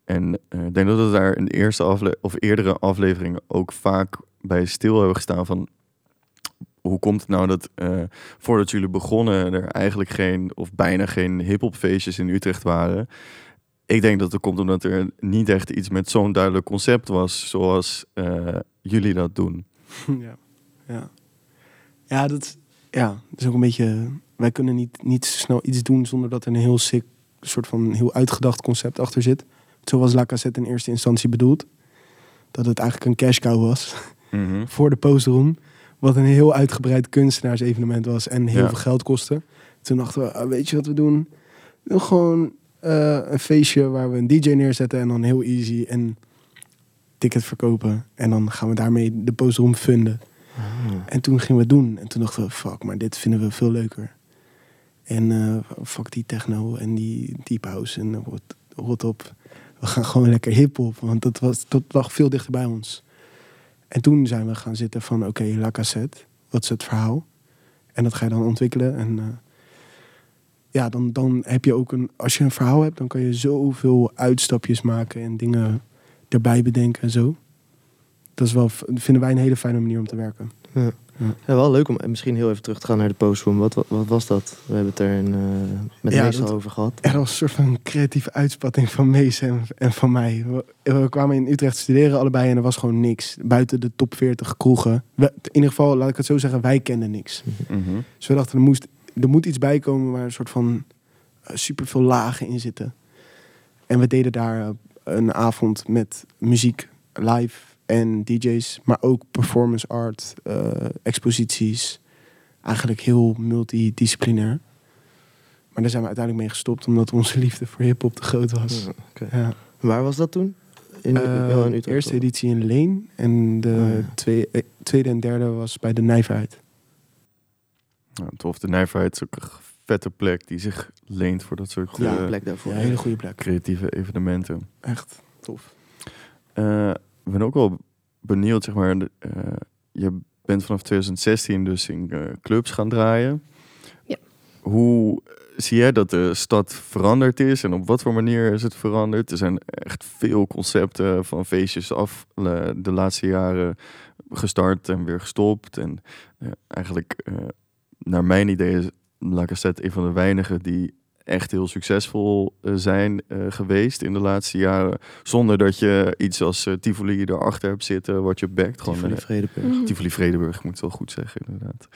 En eh, ik denk dat we daar in de eerste afle of eerdere afleveringen ook vaak bij stil hebben gestaan van. Hoe komt het nou dat eh, voordat jullie begonnen er eigenlijk geen of bijna geen hip-hop feestjes in Utrecht waren? Ik denk dat het komt omdat er niet echt iets met zo'n duidelijk concept was zoals eh, jullie dat doen. ja. Ja. Ja, dat, ja, dat is ook een beetje... Wij kunnen niet, niet zo snel iets doen zonder dat er een heel sick, soort van heel uitgedacht concept achter zit. Zoals La Cassette in eerste instantie bedoeld. Dat het eigenlijk een cash cow was voor de postroom. Wat een heel uitgebreid kunstenaarsevenement was en heel Ja. veel geld kostte. Toen dachten we, ah, weet je wat we doen? Doe gewoon eh, een feestje waar we een DJ neerzetten en dan heel easy en ticket verkopen. En dan gaan we daarmee de postroom funden. En toen gingen we het doen. En toen dachten we, fuck, maar dit vinden we veel leuker. En eh, fuck die techno en die deep house en rot, rot op. We gaan gewoon lekker hip-hop, want dat, was, dat lag veel dichter bij ons. En toen zijn we gaan zitten van, oké, La Cassette, wat is het verhaal? En dat ga je dan ontwikkelen. En eh, ja, dan, dan heb je ook een, als je een verhaal hebt, dan kan je zoveel uitstapjes maken en dingen erbij bedenken en zo. Dat is wel, vinden wij een hele fijne manier om te werken. Ja. Ja, wel leuk om misschien heel even terug te gaan naar de postroom. Wat, wat, wat was dat? We hebben het er in, eh, met Ja, Mees over gehad. Er was een soort van creatieve uitspatting van Mees en, en van mij. We, we kwamen in Utrecht studeren allebei en er was gewoon niks. Buiten de top 40 kroegen. We, in ieder geval, laat ik het zo zeggen, wij kenden niks. Mhm. Dus we dachten, er, moest, er moet iets bij komen waar een soort van super superveel lagen in zitten. En we deden daar eh, een avond met muziek live en DJ's, maar ook performance art, eh, exposities. Eigenlijk heel multidisciplinair. Maar daar zijn we uiteindelijk mee gestopt omdat onze liefde voor hip-hop te groot was. Ja, oké. Ja. Waar was dat toen? In, Eh, wel in Utrecht. eerste editie in Leen en de Oh, ja. twee- eh, tweede en derde was bij de Nijverheid. Ja, tof. De Nijverheid is ook een vette plek die zich leent voor dat soort Goede eh, plek daarvoor. Ja, een hele goede plek. creatieve evenementen. Echt tof. Eh, ik ben ook wel benieuwd, zeg maar. eh, je bent vanaf 2016 dus in clubs gaan draaien. Ja. Hoe zie jij dat de stad veranderd is en op wat voor manier is het veranderd? Er zijn echt veel concepten van feestjes af de laatste jaren gestart en weer gestopt. En eigenlijk, eh, naar mijn idee, is La Cassette een van de weinigen die echt heel succesvol eh, zijn eh, geweest in de laatste jaren. Zonder dat je iets als eh, Tivoli erachter hebt zitten, wat je backt. Gewoon Tivoli Vredenburg. Mhm. Tivoli Vredenburg, moet ik wel goed zeggen, inderdaad.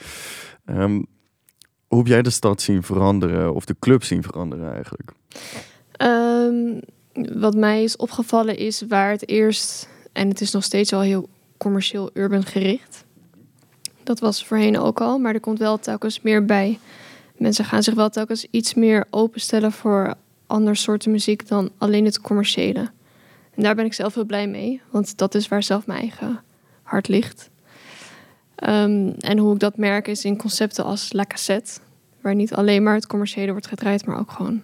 Ehm, hoe heb jij de stad zien veranderen, of de club zien veranderen eigenlijk? Ehm, wat mij is opgevallen is waar het eerst, en het is nog steeds wel heel commercieel urban gericht. Dat was voorheen ook al, maar er komt wel telkens meer bij. Mensen gaan zich wel telkens iets meer openstellen voor ander soorten muziek dan alleen het commerciële. En daar ben ik zelf heel blij mee, want dat is waar zelf mijn eigen hart ligt. Ehm, en hoe ik dat merk is in concepten als La Cassette, waar niet alleen maar het commerciële wordt gedraaid, maar ook gewoon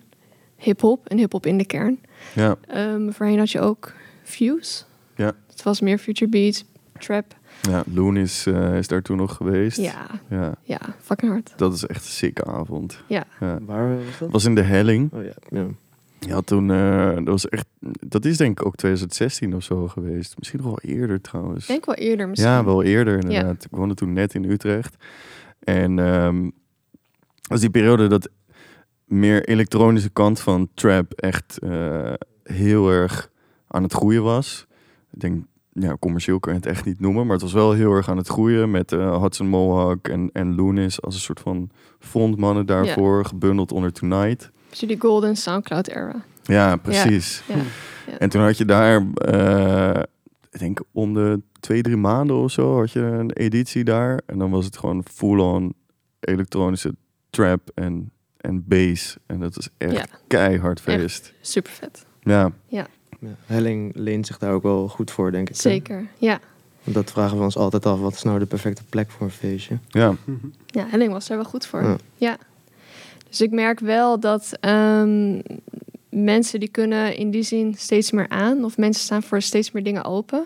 hip-hop en hip-hop in de kern. Ja, Ehm, voorheen had je ook Fuse. Ja. Het was meer future beats, trap. Ja Loon is, eh, is daar toen nog geweest. Ja, ja. ja, fucking hard. Dat is echt een sikke avond. Ja. Ja. Waar was dat? Was in de helling. Oh ja, ja. Ja, toen, eh, dat was echt, dat is denk ik ook 2016 of zo geweest. Misschien nog wel eerder trouwens. Ik denk wel eerder misschien. Ja, wel eerder inderdaad. Ik woonde toen net in Utrecht. En ehm dat was die periode dat meer elektronische kant van trap echt eh, heel erg aan het groeien was. Ik denk, ja, commercieel kan je het echt niet noemen, maar het was wel heel erg aan het groeien met eh, Hudson Mohawk en, en Lunis als een soort van frontmannen daarvoor, gebundeld onder Tonight. Dus die golden Soundcloud era. Ja, precies. Ja. En toen had je daar, eh, ik denk om de twee, drie maanden of zo, had je een editie daar. En dan was het gewoon full-on elektronische trap en, en bass. En dat is echt keihard feest. Super vet. Ja, Ja, Helling leent zich daar ook wel goed voor, denk ik. Zeker. Ja. Want dat vragen we ons altijd af. Wat is nou de perfecte plek voor een feestje? ja. Ja, Helling was er wel goed voor. Ja. Ja. Dus ik merk wel dat ehm, mensen die kunnen in die zin steeds meer aan. Of mensen staan voor steeds meer dingen open.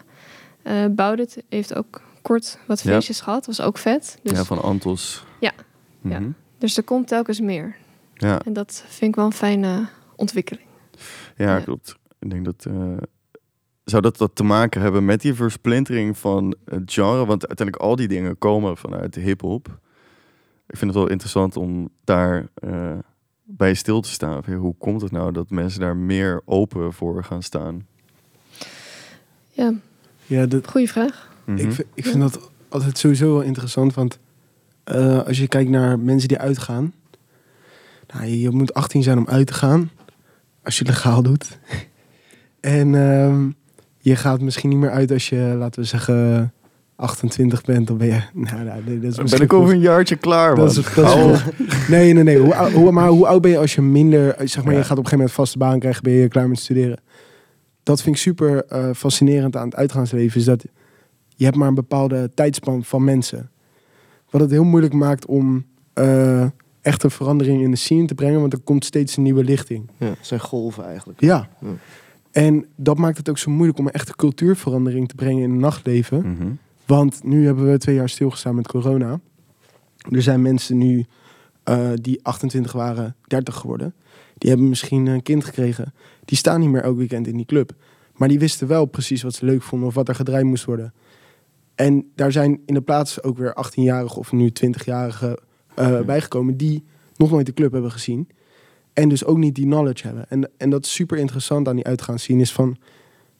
Eh Boudet heeft ook kort wat Ja. feestjes gehad. Was ook vet. Dus, ja, van Antos. Ja. Ja. Mhm. dus er komt telkens meer. Ja. En dat vind ik wel een fijne ontwikkeling. Ja, Ja. klopt. Ik denk dat. eh, zou dat wat te maken hebben met die versplintering van het genre? Want uiteindelijk al die dingen komen vanuit de hip-hop. Ik vind het wel interessant om daar eh, bij stil te staan. Hoe komt het nou dat mensen daar meer open voor gaan staan? Ja, Ja, dat, goede vraag. Mhm. ik, vind, ik vind dat altijd sowieso wel interessant. Want eh, als je kijkt naar mensen die uitgaan. Nou, je, je moet 18 zijn om uit te gaan. Als je legaal doet. En ehm, je gaat misschien niet meer uit als je, laten we zeggen, 28 bent. Dan ben je... Nou, nou, nee, dat is ben ik over een jaartje klaar. Dat is, dat is. Nee, nee, nee. Hoe, hoe, maar hoe oud ben je als je minder... Zeg maar, Ja. je gaat op een gegeven moment vaste baan krijgen... ben je klaar met studeren. Dat vind ik super eh, fascinerend aan het uitgaansleven. Is dat je hebt maar een bepaalde tijdspan van mensen. Wat het heel moeilijk maakt om eh, echt een verandering in de scene te brengen. Want er komt steeds een nieuwe lichting. Ja, het zijn golven eigenlijk. Ja. Ja. En dat maakt het ook zo moeilijk om een echte cultuurverandering te brengen in het nachtleven. Mhm. Want nu hebben we twee jaar stilgestaan met corona. Er zijn mensen nu eh, die 28 waren, 30 geworden. Die hebben misschien een kind gekregen. Die staan niet meer elk weekend in die club. Maar die wisten wel precies wat ze leuk vonden of wat er gedraaid moest worden. En daar zijn in de plaats ook weer 18-jarigen of nu 20-jarigen eh, bijgekomen die nog nooit de club hebben gezien. En dus ook niet die knowledge hebben. En, en dat is super interessant aan die uitgaanszien is van...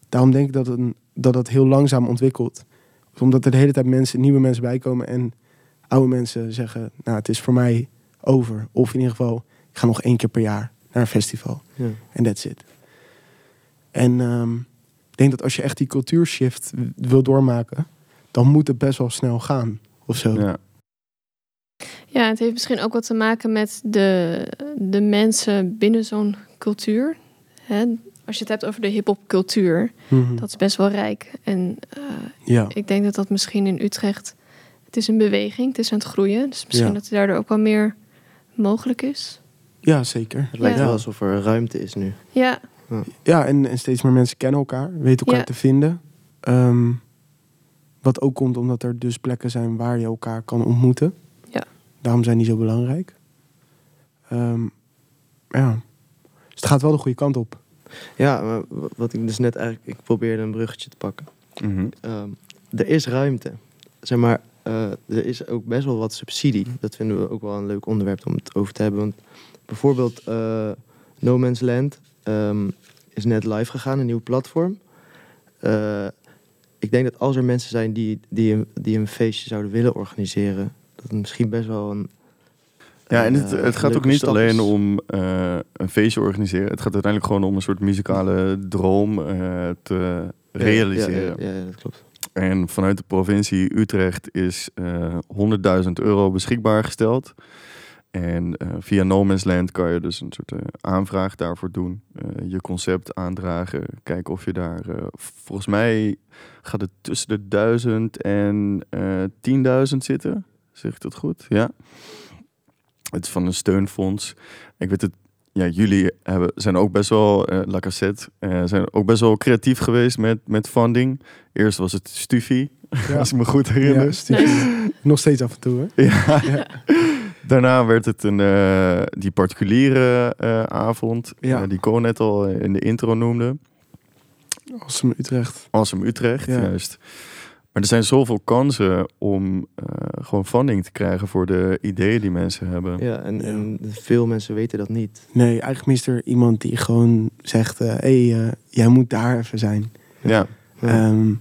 Daarom denk ik dat het, een, dat het heel langzaam ontwikkelt omdat er de hele tijd mensen, nieuwe mensen bijkomen en oude mensen zeggen, nou het is voor mij over. Of in ieder geval, ik ga nog één keer per jaar naar een festival. Ja. En that's it. En ehm, ik denk dat als je echt die cultuurshift wil doormaken, dan moet het best wel snel gaan. Of zo. Ja. Ja, het heeft misschien ook wat te maken met de, de mensen binnen zo'n cultuur. Hè? Als je het hebt over de hip-hop cultuur, Mhm. dat is best wel rijk. En eh, ja. ik denk dat dat misschien in Utrecht. Het is een beweging, het is aan het groeien. Dus misschien Ja. dat er daardoor ook wel meer mogelijk is. ja, zeker. Het lijkt Ja. wel alsof er ruimte is nu. Ja, Ja, en, en steeds meer mensen kennen elkaar, weten elkaar Ja. te vinden. Ehm, wat ook komt omdat er dus plekken zijn waar je elkaar kan ontmoeten. Daarom zijn die zo belangrijk. Ehm, ja. Dus het gaat wel de goede kant op. Ja, maar wat ik dus net eigenlijk... Ik probeerde een bruggetje te pakken. Mhm. Ehm, er is ruimte. Zeg maar, eh, er is ook best wel wat subsidie. Dat vinden we ook wel een leuk onderwerp om het over te hebben. Want bijvoorbeeld eh, No Man's Land ehm, is net live gegaan, een nieuw platform. Eh, ik denk dat als er mensen zijn die, die, een, die een feestje zouden willen organiseren... dat het misschien best wel een... Ja, en het, eh, het gaat ook niet alleen is. om eh, een feestje organiseren. Het gaat uiteindelijk gewoon om een soort muzikale droom eh, te realiseren. Ja, ja, ja, dat klopt. En vanuit de provincie Utrecht is eh 100.000 euro beschikbaar gesteld. En via No Man's Land kan je dus een soort aanvraag daarvoor doen. Je concept aandragen. Kijken of je daar... volgens mij gaat het tussen de 1000 en eh 10.000 zitten. Zeg ik dat goed? Ja. Het is van een steunfonds. Ik weet het... Ja, jullie hebben, zijn ook best wel, eh La Cassette, eh, zijn ook best wel creatief geweest met, met funding. Eerst was het Stufie, als ik me goed herinner. Ja. Nog steeds af en toe, hè? Ja. Ja. Daarna werd het een, eh, die particuliere eh, avond, Ja. eh, die Ko net al in de intro noemde. Awesome Utrecht. Awesome Utrecht, Ja. juist. Maar er zijn zoveel kansen om eh, gewoon funding te krijgen voor de ideeën die mensen hebben. Ja, en, Ja. en veel mensen weten dat niet. Nee, eigenlijk mist er iemand die gewoon zegt... hé, hey, eh, jij moet daar even zijn. Ja, Ja. Ehm,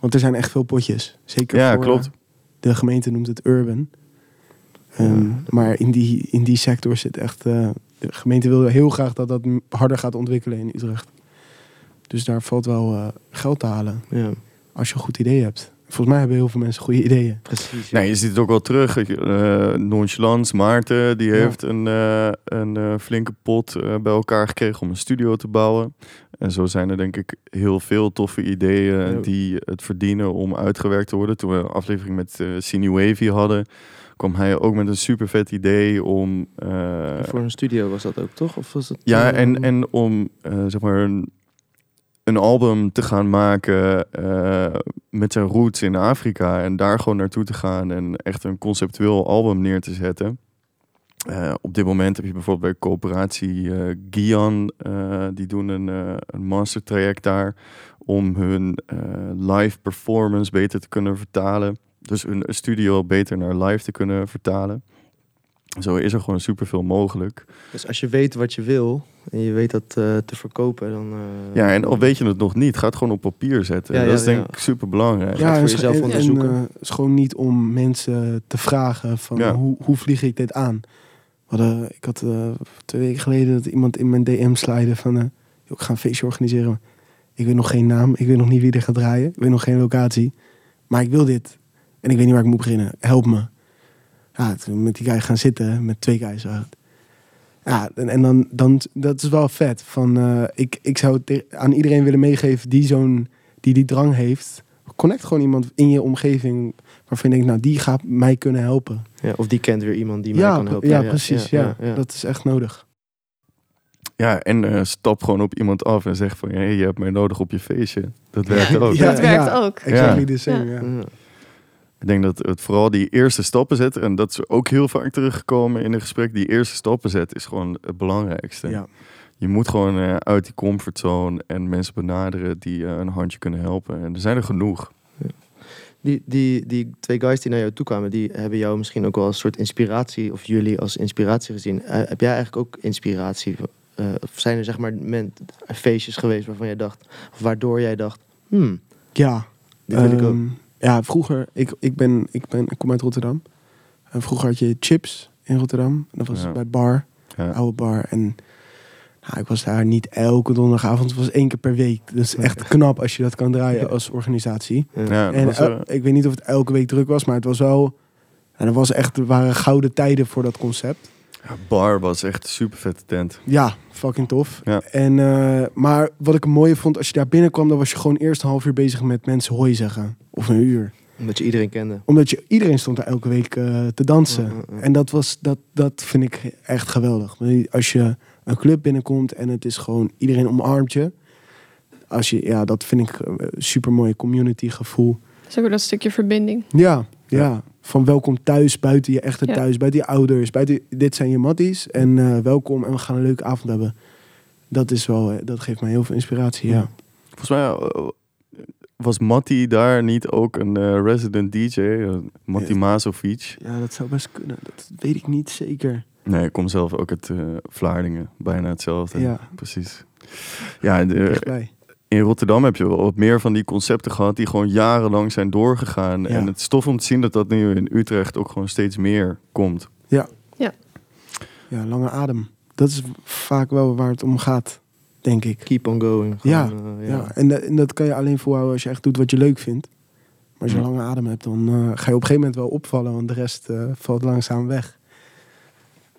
want er zijn echt veel potjes. Zeker ja voor, klopt. eh, de gemeente noemt het urban. Ehm, Ja. Maar in die, in die sector zit echt... eh, de gemeente wil heel graag dat dat harder gaat ontwikkelen in Utrecht. Dus daar valt wel eh, geld te halen. ja, Als je een goed idee hebt. Volgens mij hebben heel veel mensen goede ideeën. precies. ja. Nee, je ziet het ook wel terug. Uh, Nonchalance, Maarten, die Ja. heeft een, eh, een eh, flinke pot eh, bij elkaar gekregen om een studio te bouwen. En zo zijn er denk ik heel veel toffe ideeën Ja. die het verdienen om uitgewerkt te worden. Toen we een aflevering met uh, Cine Wavy hadden, kwam hij ook met een super vet idee om... eh, Voor een studio was dat ook, toch? Of was het, ja, en, en om eh, zeg maar een, een album te gaan maken eh, met zijn roots in Afrika. En daar gewoon naartoe te gaan en echt een conceptueel album neer te zetten. Eh, op dit moment heb je bijvoorbeeld bij coöperatie eh, die doen een, een mastertraject daar om hun live performance beter te kunnen vertalen. Dus hun studio beter naar live te kunnen vertalen. Zo is er gewoon superveel mogelijk. Dus als je weet wat je wil en je weet dat eh, te verkopen, dan... eh, Ja, en al weet je het nog niet, ga het gewoon op papier zetten. Ja, ja, dat is denk ja. ik super belangrijk. Ja, voor jezelf en- onderzoeken. En, eh, het is gewoon niet om mensen te vragen van Ja. hoe, hoe vlieg ik dit aan. Hadden- ik had eh, twee weken geleden dat iemand in mijn DM slide van... eh, "Joh, ik ga een feestje organiseren. Ik weet nog geen naam, ik weet nog niet wie er gaat draaien. Ik weet nog geen locatie. Maar ik wil dit. En ik weet niet waar ik moet beginnen. Help me. Ja, toen met die guy gaan zitten, met twee guys. Ja, en, en dan, dan, dat is wel vet. Van, eh, ik, ik zou het aan iedereen willen meegeven die zo'n die, die drang heeft. Connect gewoon iemand in je omgeving waarvan je denkt, nou, die gaat mij kunnen helpen. Ja, of die kent weer iemand die ja, mij kan helpen. ja, precies. Ja, ja. Dat is echt nodig. Ja, en eh, stap gewoon op iemand af en zeg van... Hey, je hebt mij nodig op je feestje. Dat werkt ook. Ja, Dat werkt ja. ook. Exactly Ja. the same, ja. Ik denk dat het vooral die eerste stappen zetten... en dat is ook heel vaak teruggekomen in een gesprek... die eerste stappen zetten is gewoon het belangrijkste. Ja. Je moet gewoon eh, uit die comfortzone en mensen benaderen... die eh, een handje kunnen helpen. En er zijn er genoeg. Die, die, die twee guys die naar jou toe kwamen, die hebben jou misschien ook wel als soort inspiratie, of jullie als inspiratie gezien. Eh, heb jij eigenlijk ook inspiratie? Of zijn er zeg maar men, feestjes geweest waarvan jij dacht, of waardoor jij dacht, hmm, Ja, dit wil ik ook. Ja, vroeger, ik, ik, ben, ik, ben, ik kom uit Rotterdam. En vroeger had je chips in Rotterdam. Dat was Ja. bij Bar, Ja. oude bar. En nou, ik was daar niet elke donderdagavond, het was één keer per week. Dat is echt knap als je dat kan draaien als organisatie. Ja. En el- eh, ik weet niet of het elke week druk was, maar het was wel... En er was echt, er waren gouden tijden voor dat concept. ja, Bar was echt een super vette tent. Ja, fucking tof. Ja. En, eh, maar wat ik mooie vond, als je daar binnenkwam, dan was je gewoon eerst een half uur bezig met mensen hooi zeggen. Of een uur. Omdat je iedereen kende. Omdat je, iedereen stond daar elke week eh, te dansen. Ja, ja, ja. En dat, was, dat, dat vind ik echt geweldig. Als je een club binnenkomt en het is gewoon iedereen omarmt je. Als je ja, dat vind ik een super mooie community gevoel. Dat is ook weer dat stukje verbinding. Ja, ja. Ja. Van welkom thuis, buiten je echte Ja. thuis, buiten je ouders. Buiten, dit zijn je matties en eh, welkom en we gaan een leuke avond hebben. Dat, is wel, eh, dat geeft mij heel veel inspiratie, ja. Volgens mij eh, was Matti daar niet ook een eh, resident DJ? eh, Matti Ja. Mazovic. Ja, dat zou best kunnen. Dat weet ik niet zeker. Nee, ik kom zelf ook uit eh, Vlaardingen. Bijna hetzelfde. Ja, Precies. Ja, de, in Rotterdam heb je wel wat meer van die concepten gehad die gewoon jarenlang zijn doorgegaan. Ja. En het is tof om te zien dat dat nu in Utrecht ook gewoon steeds meer komt. Ja, lange adem. Dat is vaak wel waar het om gaat, denk ik. Keep on going. Ja, eh, Ja, en, dat- en dat kan je alleen volhouden als je echt doet wat je leuk vindt. Maar als je Ja. lange adem hebt, dan eh, ga je op een gegeven moment wel opvallen, want de rest eh, valt langzaam weg.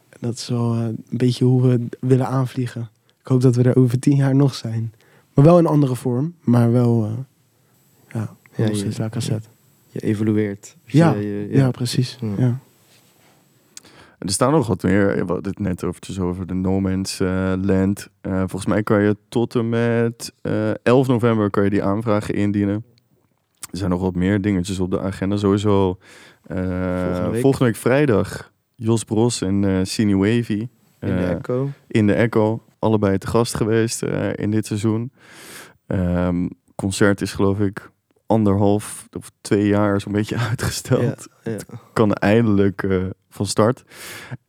En dat is wel een beetje hoe we willen aanvliegen. Ik hoop dat we er over tien jaar nog zijn. Maar wel in andere vorm, maar wel, ja, Ja, nog je- steeds la cassette. Je evolueert. Dus Ja, je- Ja, precies. Ja. Er staan nog wat meer. We hadden het net eventjes over de No Man's eh, Land. Eh, volgens mij kan je tot en met eh 11 november kan je die aanvragen indienen. Er zijn nog wat meer dingetjes op de agenda. Sowieso eh, Volgende volgende, week. week. vrijdag Jos Bros en eh Cine Wavy. In de eh, Echo. in de Echo. Allebei te gast geweest eh, in dit seizoen. Ehm, concert is geloof ik anderhalf of twee jaar zo'n beetje uitgesteld. Ja, ja. Kan eindelijk eh, van start.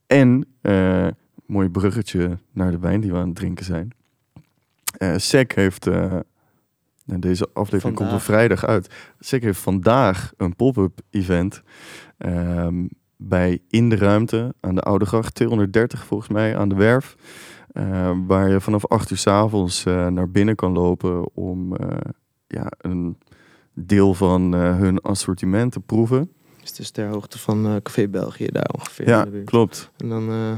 En, eh, mooi bruggetje naar de wijn die we aan het drinken zijn. Eh SEC heeft, eh, nou, deze aflevering komt op vrijdag uit. SEC heeft vandaag een pop-up event ehm, bij In de Ruimte aan de Oude Gracht 230 volgens mij aan de Werf. Waar je vanaf 8 uur s avonds naar binnen kan lopen om ja, een deel van hun assortiment te proeven. Is dus ter hoogte van eh, Café België daar ongeveer. Ja, klopt. En dan eh,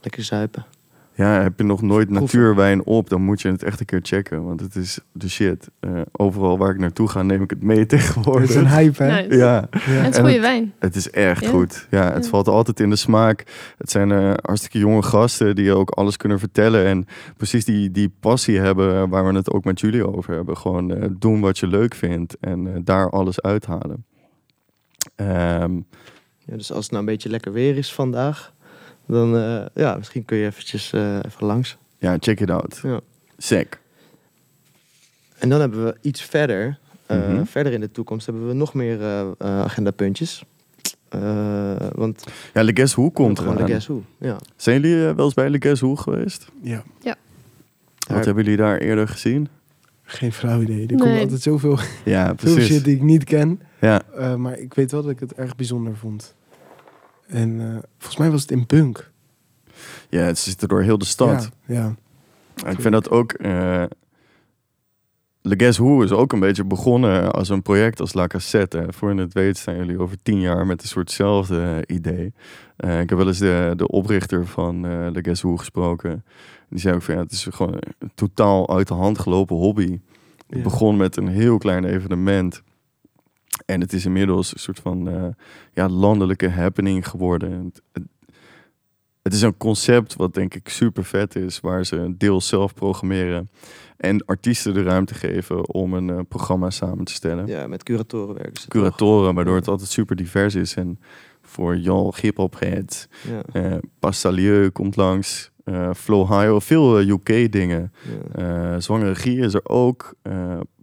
lekker zuipen. Ja, heb je nog nooit Proeven. natuurwijn op, dan moet je het echt een keer checken. Want het is de shit. Eh, overal waar ik naartoe ga, neem ik het mee Het is tegenwoordig. een hype, hè? Nice. Ja, En het is goede het- wijn. het is echt Ja. goed. Ja, het Ja. valt altijd in de smaak. Het zijn eh, hartstikke jonge gasten die ook alles kunnen vertellen. En precies die, die passie hebben waar we het ook met jullie over hebben. Gewoon eh, doen wat je leuk vindt en eh, daar alles uithalen. Ehm, Ja, dus als het nou een beetje lekker weer is vandaag, dan eh, ja, misschien kun je eventjes eh, even langs. ja, check it out. Ja. Sick. En dan hebben we iets verder, eh, Mhm. verder in de toekomst, hebben we nog meer eh, eh, agendapuntjes. Eh, want Ja, Le Guess Who komt eraan. Guess Who. Ja. Zijn jullie wel eens bij Le Guess Who geweest? Ja, Wat Daar- hebben jullie daar eerder gezien? Geen flauw idee. Er komt Nee. altijd zoveel, Ja, veel precies. shit die ik niet ken. Ja, Eh, maar ik weet wel dat ik het erg bijzonder vond. En eh, volgens mij was het in Punk. ja, het zit er door heel de stad. Ja, ja. Ik vind dat ook... eh Le Guess Who is ook een beetje begonnen als een project als La Cassette. Voor je het weet staan jullie over tien jaar met een soortzelfde idee. Eh, ik heb wel eens de, de oprichter van eh Le Guess Who gesproken. Die zei ook van ja, het is gewoon een totaal uit de hand gelopen hobby. Het Ja. begon met een heel klein evenement. En het is inmiddels een soort van eh, ja, landelijke happening geworden. Het, het, het is een concept wat denk ik super vet is, waar ze deels zelf programmeren en artiesten de ruimte geven om een eh, programma samen te stellen. ja, met curatoren werken ze. Curatoren, waardoor het altijd super divers is. En voor Jal hip-hop heads, Ja, eh Pastalieu komt langs, eh Flo Hio, veel eh, UK dingen. ja. Eh Zwangere Regie is er ook.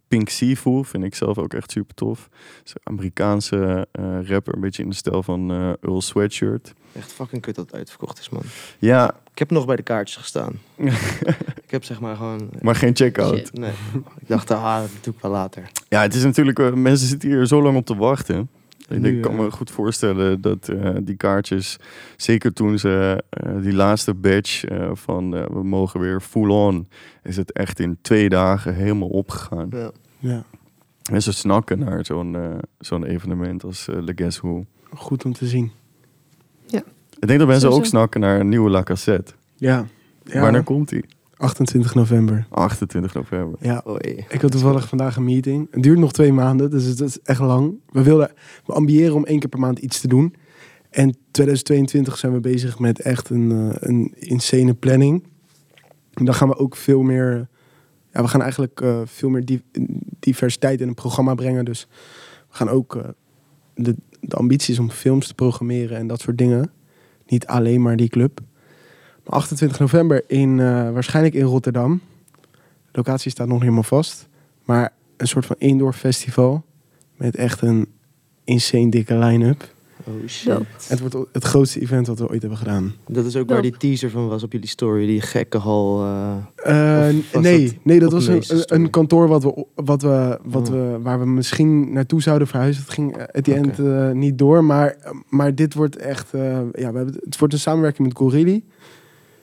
Pink Sifu vind ik zelf ook echt super tof. Is Amerikaanse rapper, een beetje in de stijl van Earl Sweatshirt. Echt fucking kut dat het uitverkocht is, man. Ja, Ik heb nog bij de kaartjes gestaan. ik heb zeg maar gewoon... maar geen check-out. Nee, ik dacht, ah, dat doe ik wel later. Ja, het is natuurlijk, mensen zitten hier zo lang op te wachten. En Nu, ik kan ja. me goed voorstellen dat eh, die kaartjes, zeker toen ze eh, die laatste batch eh, van eh, we mogen weer full on, is het echt in twee dagen helemaal opgegaan. Ja. ja, En ze snakken naar zo'n eh, zo'n evenement als eh Le Guess Who. goed om te zien. Ik denk dat mensen ook snakken naar een nieuwe La Cassette. Ja, ja Wanneer komt die? 28 november. 28 november. Ja, Oei. ik had toevallig vandaag een meeting. Het duurt nog twee maanden, dus het is echt lang. We willen, we ambiëren om één keer per maand iets te doen. En 2022 zijn we bezig met echt een, eh, een insane planning. En dan gaan we ook veel meer... Ja, we gaan eigenlijk eh, veel meer di- diversiteit in een programma brengen. Dus we gaan ook... eh, de, de ambitie is om films te programmeren en dat soort dingen. Niet alleen maar die club. Maar 28 november in, eh, waarschijnlijk in Rotterdam. De locatie staat nog niet helemaal vast. Maar een soort van indoor festival. Met echt een insane dikke line-up. Oh shit. Het wordt het grootste event dat we ooit hebben gedaan. Dat is ook waar die teaser van was op jullie story. Die gekke hal. eh, Eh, nee, dat nee, dat was een, een kantoor wat we, wat we, wat Oh. we, waar we misschien naartoe zouden verhuizen. Het ging at the end eh, niet door. Maar, maar dit wordt echt... eh, ja, we hebben, het wordt een samenwerking met Gorilli.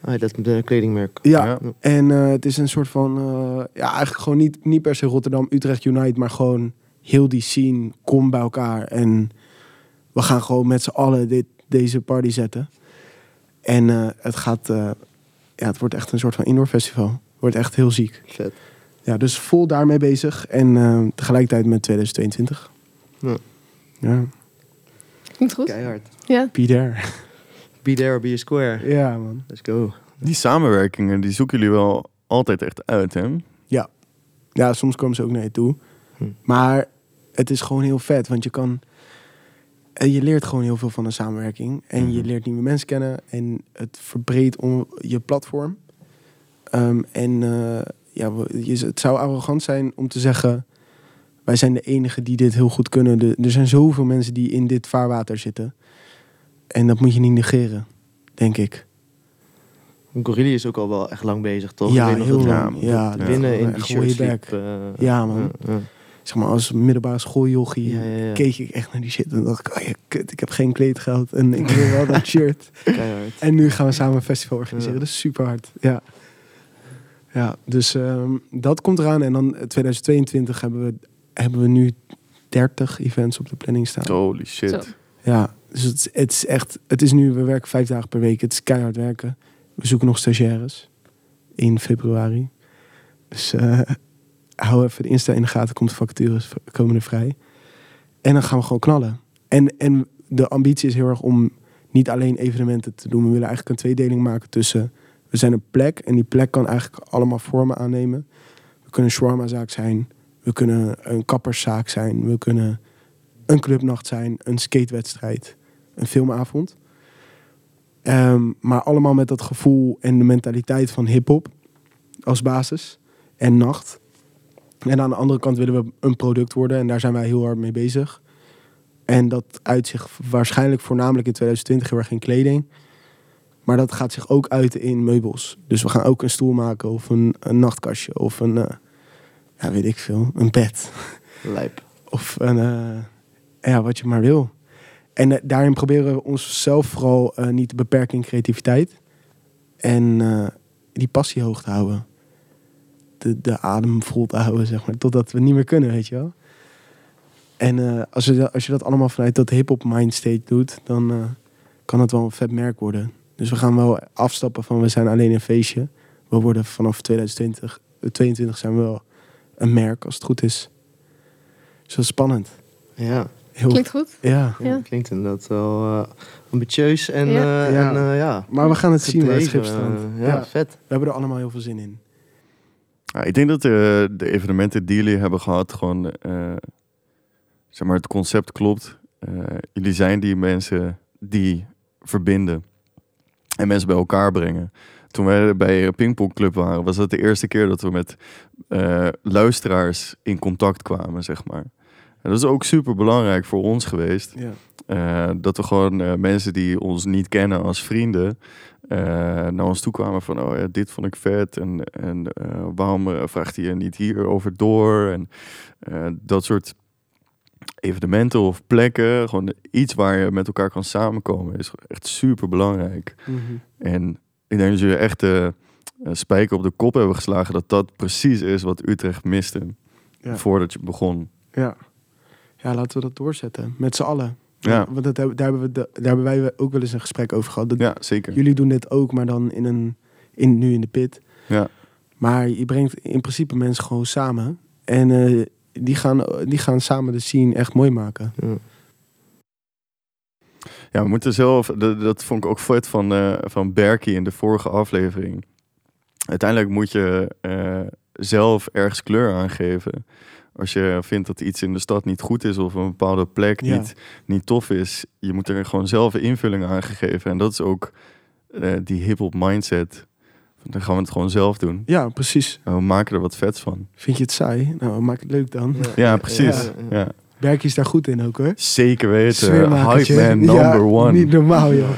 Ah, dat kledingmerk. Ja, Ja. en eh, het is een soort van... eh, ja, eigenlijk gewoon niet, niet per se Rotterdam, Utrecht Unite... maar gewoon heel die scene, kom bij elkaar. En we gaan gewoon met z'n allen dit, deze party zetten. En eh, het gaat... eh, ja, het wordt echt een soort van indoor festival. Wordt echt heel ziek. Vet. Ja, dus vol daarmee bezig. En eh, tegelijkertijd met 2022. Ja. Ja, Klinkt goed. Keihard. Ja. be there. Be there or be a square. ja, man. Let's go. Die samenwerkingen, die zoeken jullie wel altijd echt uit, hè? Ja, soms komen ze ook naar je toe. Hm. Maar het is gewoon heel vet, want je kan... En je leert gewoon heel veel van een samenwerking. En je Mhm. leert nieuwe mensen kennen. En het verbreedt om je platform. Ehm, en eh, ja, het zou arrogant zijn om te zeggen... wij zijn de enigen die dit heel goed kunnen. De- er zijn zoveel mensen die in dit vaarwater zitten. En dat moet je niet negeren, denk ik. Gorilli is ook al wel echt lang bezig, toch? Ja, nog heel dat we lang. Ja, dat winnen in die shirt sleep, eh, Ja, man. ja, ja. Zeg maar, als middelbare schooljochie Ja, ja, ja. keek ik echt naar die shit. En dacht ik, oh ja, kut, ik heb geen kleedgeld. En ik wil wel dat shirt. Keihard. En nu gaan we samen een festival organiseren. Ja. Dat is super hard. Ja. Ja, dus ehm, dat komt eraan. En dan 2022 hebben we, hebben we nu 30 events op de planning staan. Holy shit. Zo. Ja, dus het, is- echt... Het is nu, we werken vijf dagen per week. Het is keihard werken. We zoeken nog stagiaires. In februari. Dus eh, hou even de Insta in de gaten. Komt de vacatures komen vrij. En dan gaan we gewoon knallen. En, en de ambitie is heel erg om niet alleen evenementen te doen. We willen eigenlijk een tweedeling maken tussen... We zijn een plek en die plek kan eigenlijk allemaal vormen aannemen. We kunnen een shawarma-zaak zijn. We kunnen een kapperszaak zijn. We kunnen een clubnacht zijn. Een skatewedstrijd. Een filmavond. Ehm, maar allemaal met dat gevoel en de mentaliteit van hip-hop als basis. En nacht. En aan de andere kant willen we een product worden. En daar zijn wij heel hard mee bezig. En dat uit zich waarschijnlijk voornamelijk in 2020 heel erg in kleding. Maar dat gaat zich ook uiten in meubels. Dus we gaan ook een stoel maken of een, een nachtkastje of een, eh, ja, weet ik veel, een bed. Lijp. Of een, eh, ja, wat je maar wil. En eh, daarin proberen we onszelf vooral eh, niet te beperken in creativiteit. En eh, die passie hoog te houden. De, de adem vol te houden, zeg maar. Totdat we niet meer kunnen, weet je wel. En als, je, als je dat allemaal vanuit dat hip-hop mindstate doet, dan kan het wel een vet merk worden. Dus we gaan wel afstappen van we zijn alleen een feestje. We worden vanaf 2020, eh, 22 zijn we wel een merk, als het goed is. Dus dat is spannend. Ja. Heel, Klinkt goed. ja. Ja, Ja. klinkt inderdaad wel eh, ambitieus en Ja. eh, Ja. en, eh, ja. Maar we gaan het zien bij het ja. ja, vet. We hebben er allemaal heel veel zin in. Ja, ik denk dat eh, de evenementen die jullie hebben gehad, gewoon, eh, zeg maar, het concept klopt. Eh, jullie zijn die mensen die verbinden en mensen bij elkaar brengen. Toen wij bij een pingpongclub waren, was dat de eerste keer dat we met eh, luisteraars in contact kwamen, zeg maar. En dat is ook super belangrijk voor ons geweest. Ja. Eh, dat we gewoon eh, mensen die ons niet kennen als vrienden eh, naar ons toe kwamen van oh ja, dit vond ik vet en, en waarom vraagt hij je niet hierover door en dat soort evenementen of plekken, gewoon iets waar je met elkaar kan samenkomen is echt super belangrijk. En ik denk dat jullie echt de spijker op de kop hebben geslagen dat dat precies is wat Utrecht miste Ja. voordat je begon. Ja. Ja, laten we dat doorzetten. Met z'n allen. Ja. Want dat, hebben- daar, hebben we de- daar hebben wij ook wel eens een gesprek over gehad. Dat- Ja, zeker. Jullie doen dit ook, maar dan in een, in, nu in de pit. Ja. Maar je brengt in principe mensen gewoon samen. En eh, die, gaan, die gaan samen de scene echt mooi maken. Ja. Ja, we moeten zelf, dat, dat vond ik ook vet van, eh van Berkie in de vorige aflevering. Uiteindelijk moet je eh, zelf ergens kleur aangeven. Als je vindt dat iets in de stad niet goed is of een bepaalde plek Ja. niet, niet tof is, je moet er gewoon zelf een invulling aan geven. En dat is ook eh, die hip-hop mindset. Dan gaan we het gewoon zelf doen. Ja, precies. En we maken er wat vets van. Vind je het saai? Nou, maak het leuk dan. Ja, precies. Ja, Ja, ja. Berkie is daar goed in ook hoor. Zeker weten. Hype man number Ja, one. Niet normaal joh.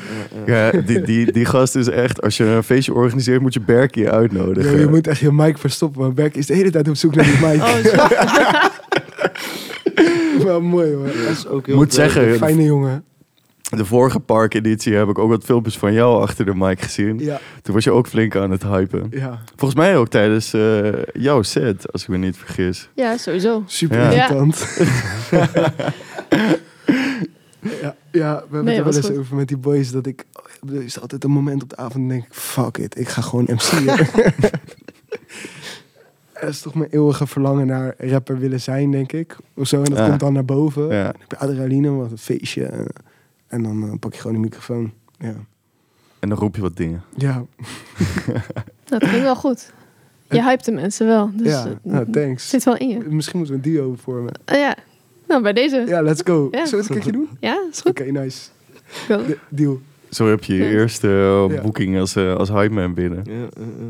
Ja, die, die, die gast is echt, als je een feestje organiseert, moet je Berkie uitnodigen. Je moet echt je mic verstoppen, want Berkie is de hele tijd op zoek naar die mic. Oh. Wel mooi hoor. Dat is ook heel Moet zeggen, Fijne jongen. De vorige parkeditie heb ik ook wat filmpjes van jou achter de mic gezien. Ja, Toen was je ook flink aan het hypen. ja. Volgens mij ook tijdens eh, jouw set, als ik me niet vergis. Ja, sowieso. Super Ja. irritant. ja, ja, we hebben Nee, het er wel was eens goed. over met die boys dat ik... Er is altijd een moment op de avond en denk ik, fuck it, ik ga gewoon MC'en. Dat is toch mijn eeuwige verlangen naar rapper willen zijn, denk ik. Of zo, en dat Ja. komt dan naar boven. Dan heb je adrenaline, wat een feestje. Eh, En dan eh, pak je gewoon de microfoon. Ja. En dan roep je wat dingen. Ja, Dat ging wel goed. Je hypt de mensen wel. Dus ja. Nou, thanks. zit wel in je. Misschien moeten we een duo vormen. Ah, ja. Nou, bij deze. Ja, Ja, let's go. Ja. Zullen we het een keertje doen? is Oké, goed. nice. Go. De- deal. Zo heb je je Ja. eerste eh, Ja. boeking als, eh, als hype man binnen. Ja, ja, ja.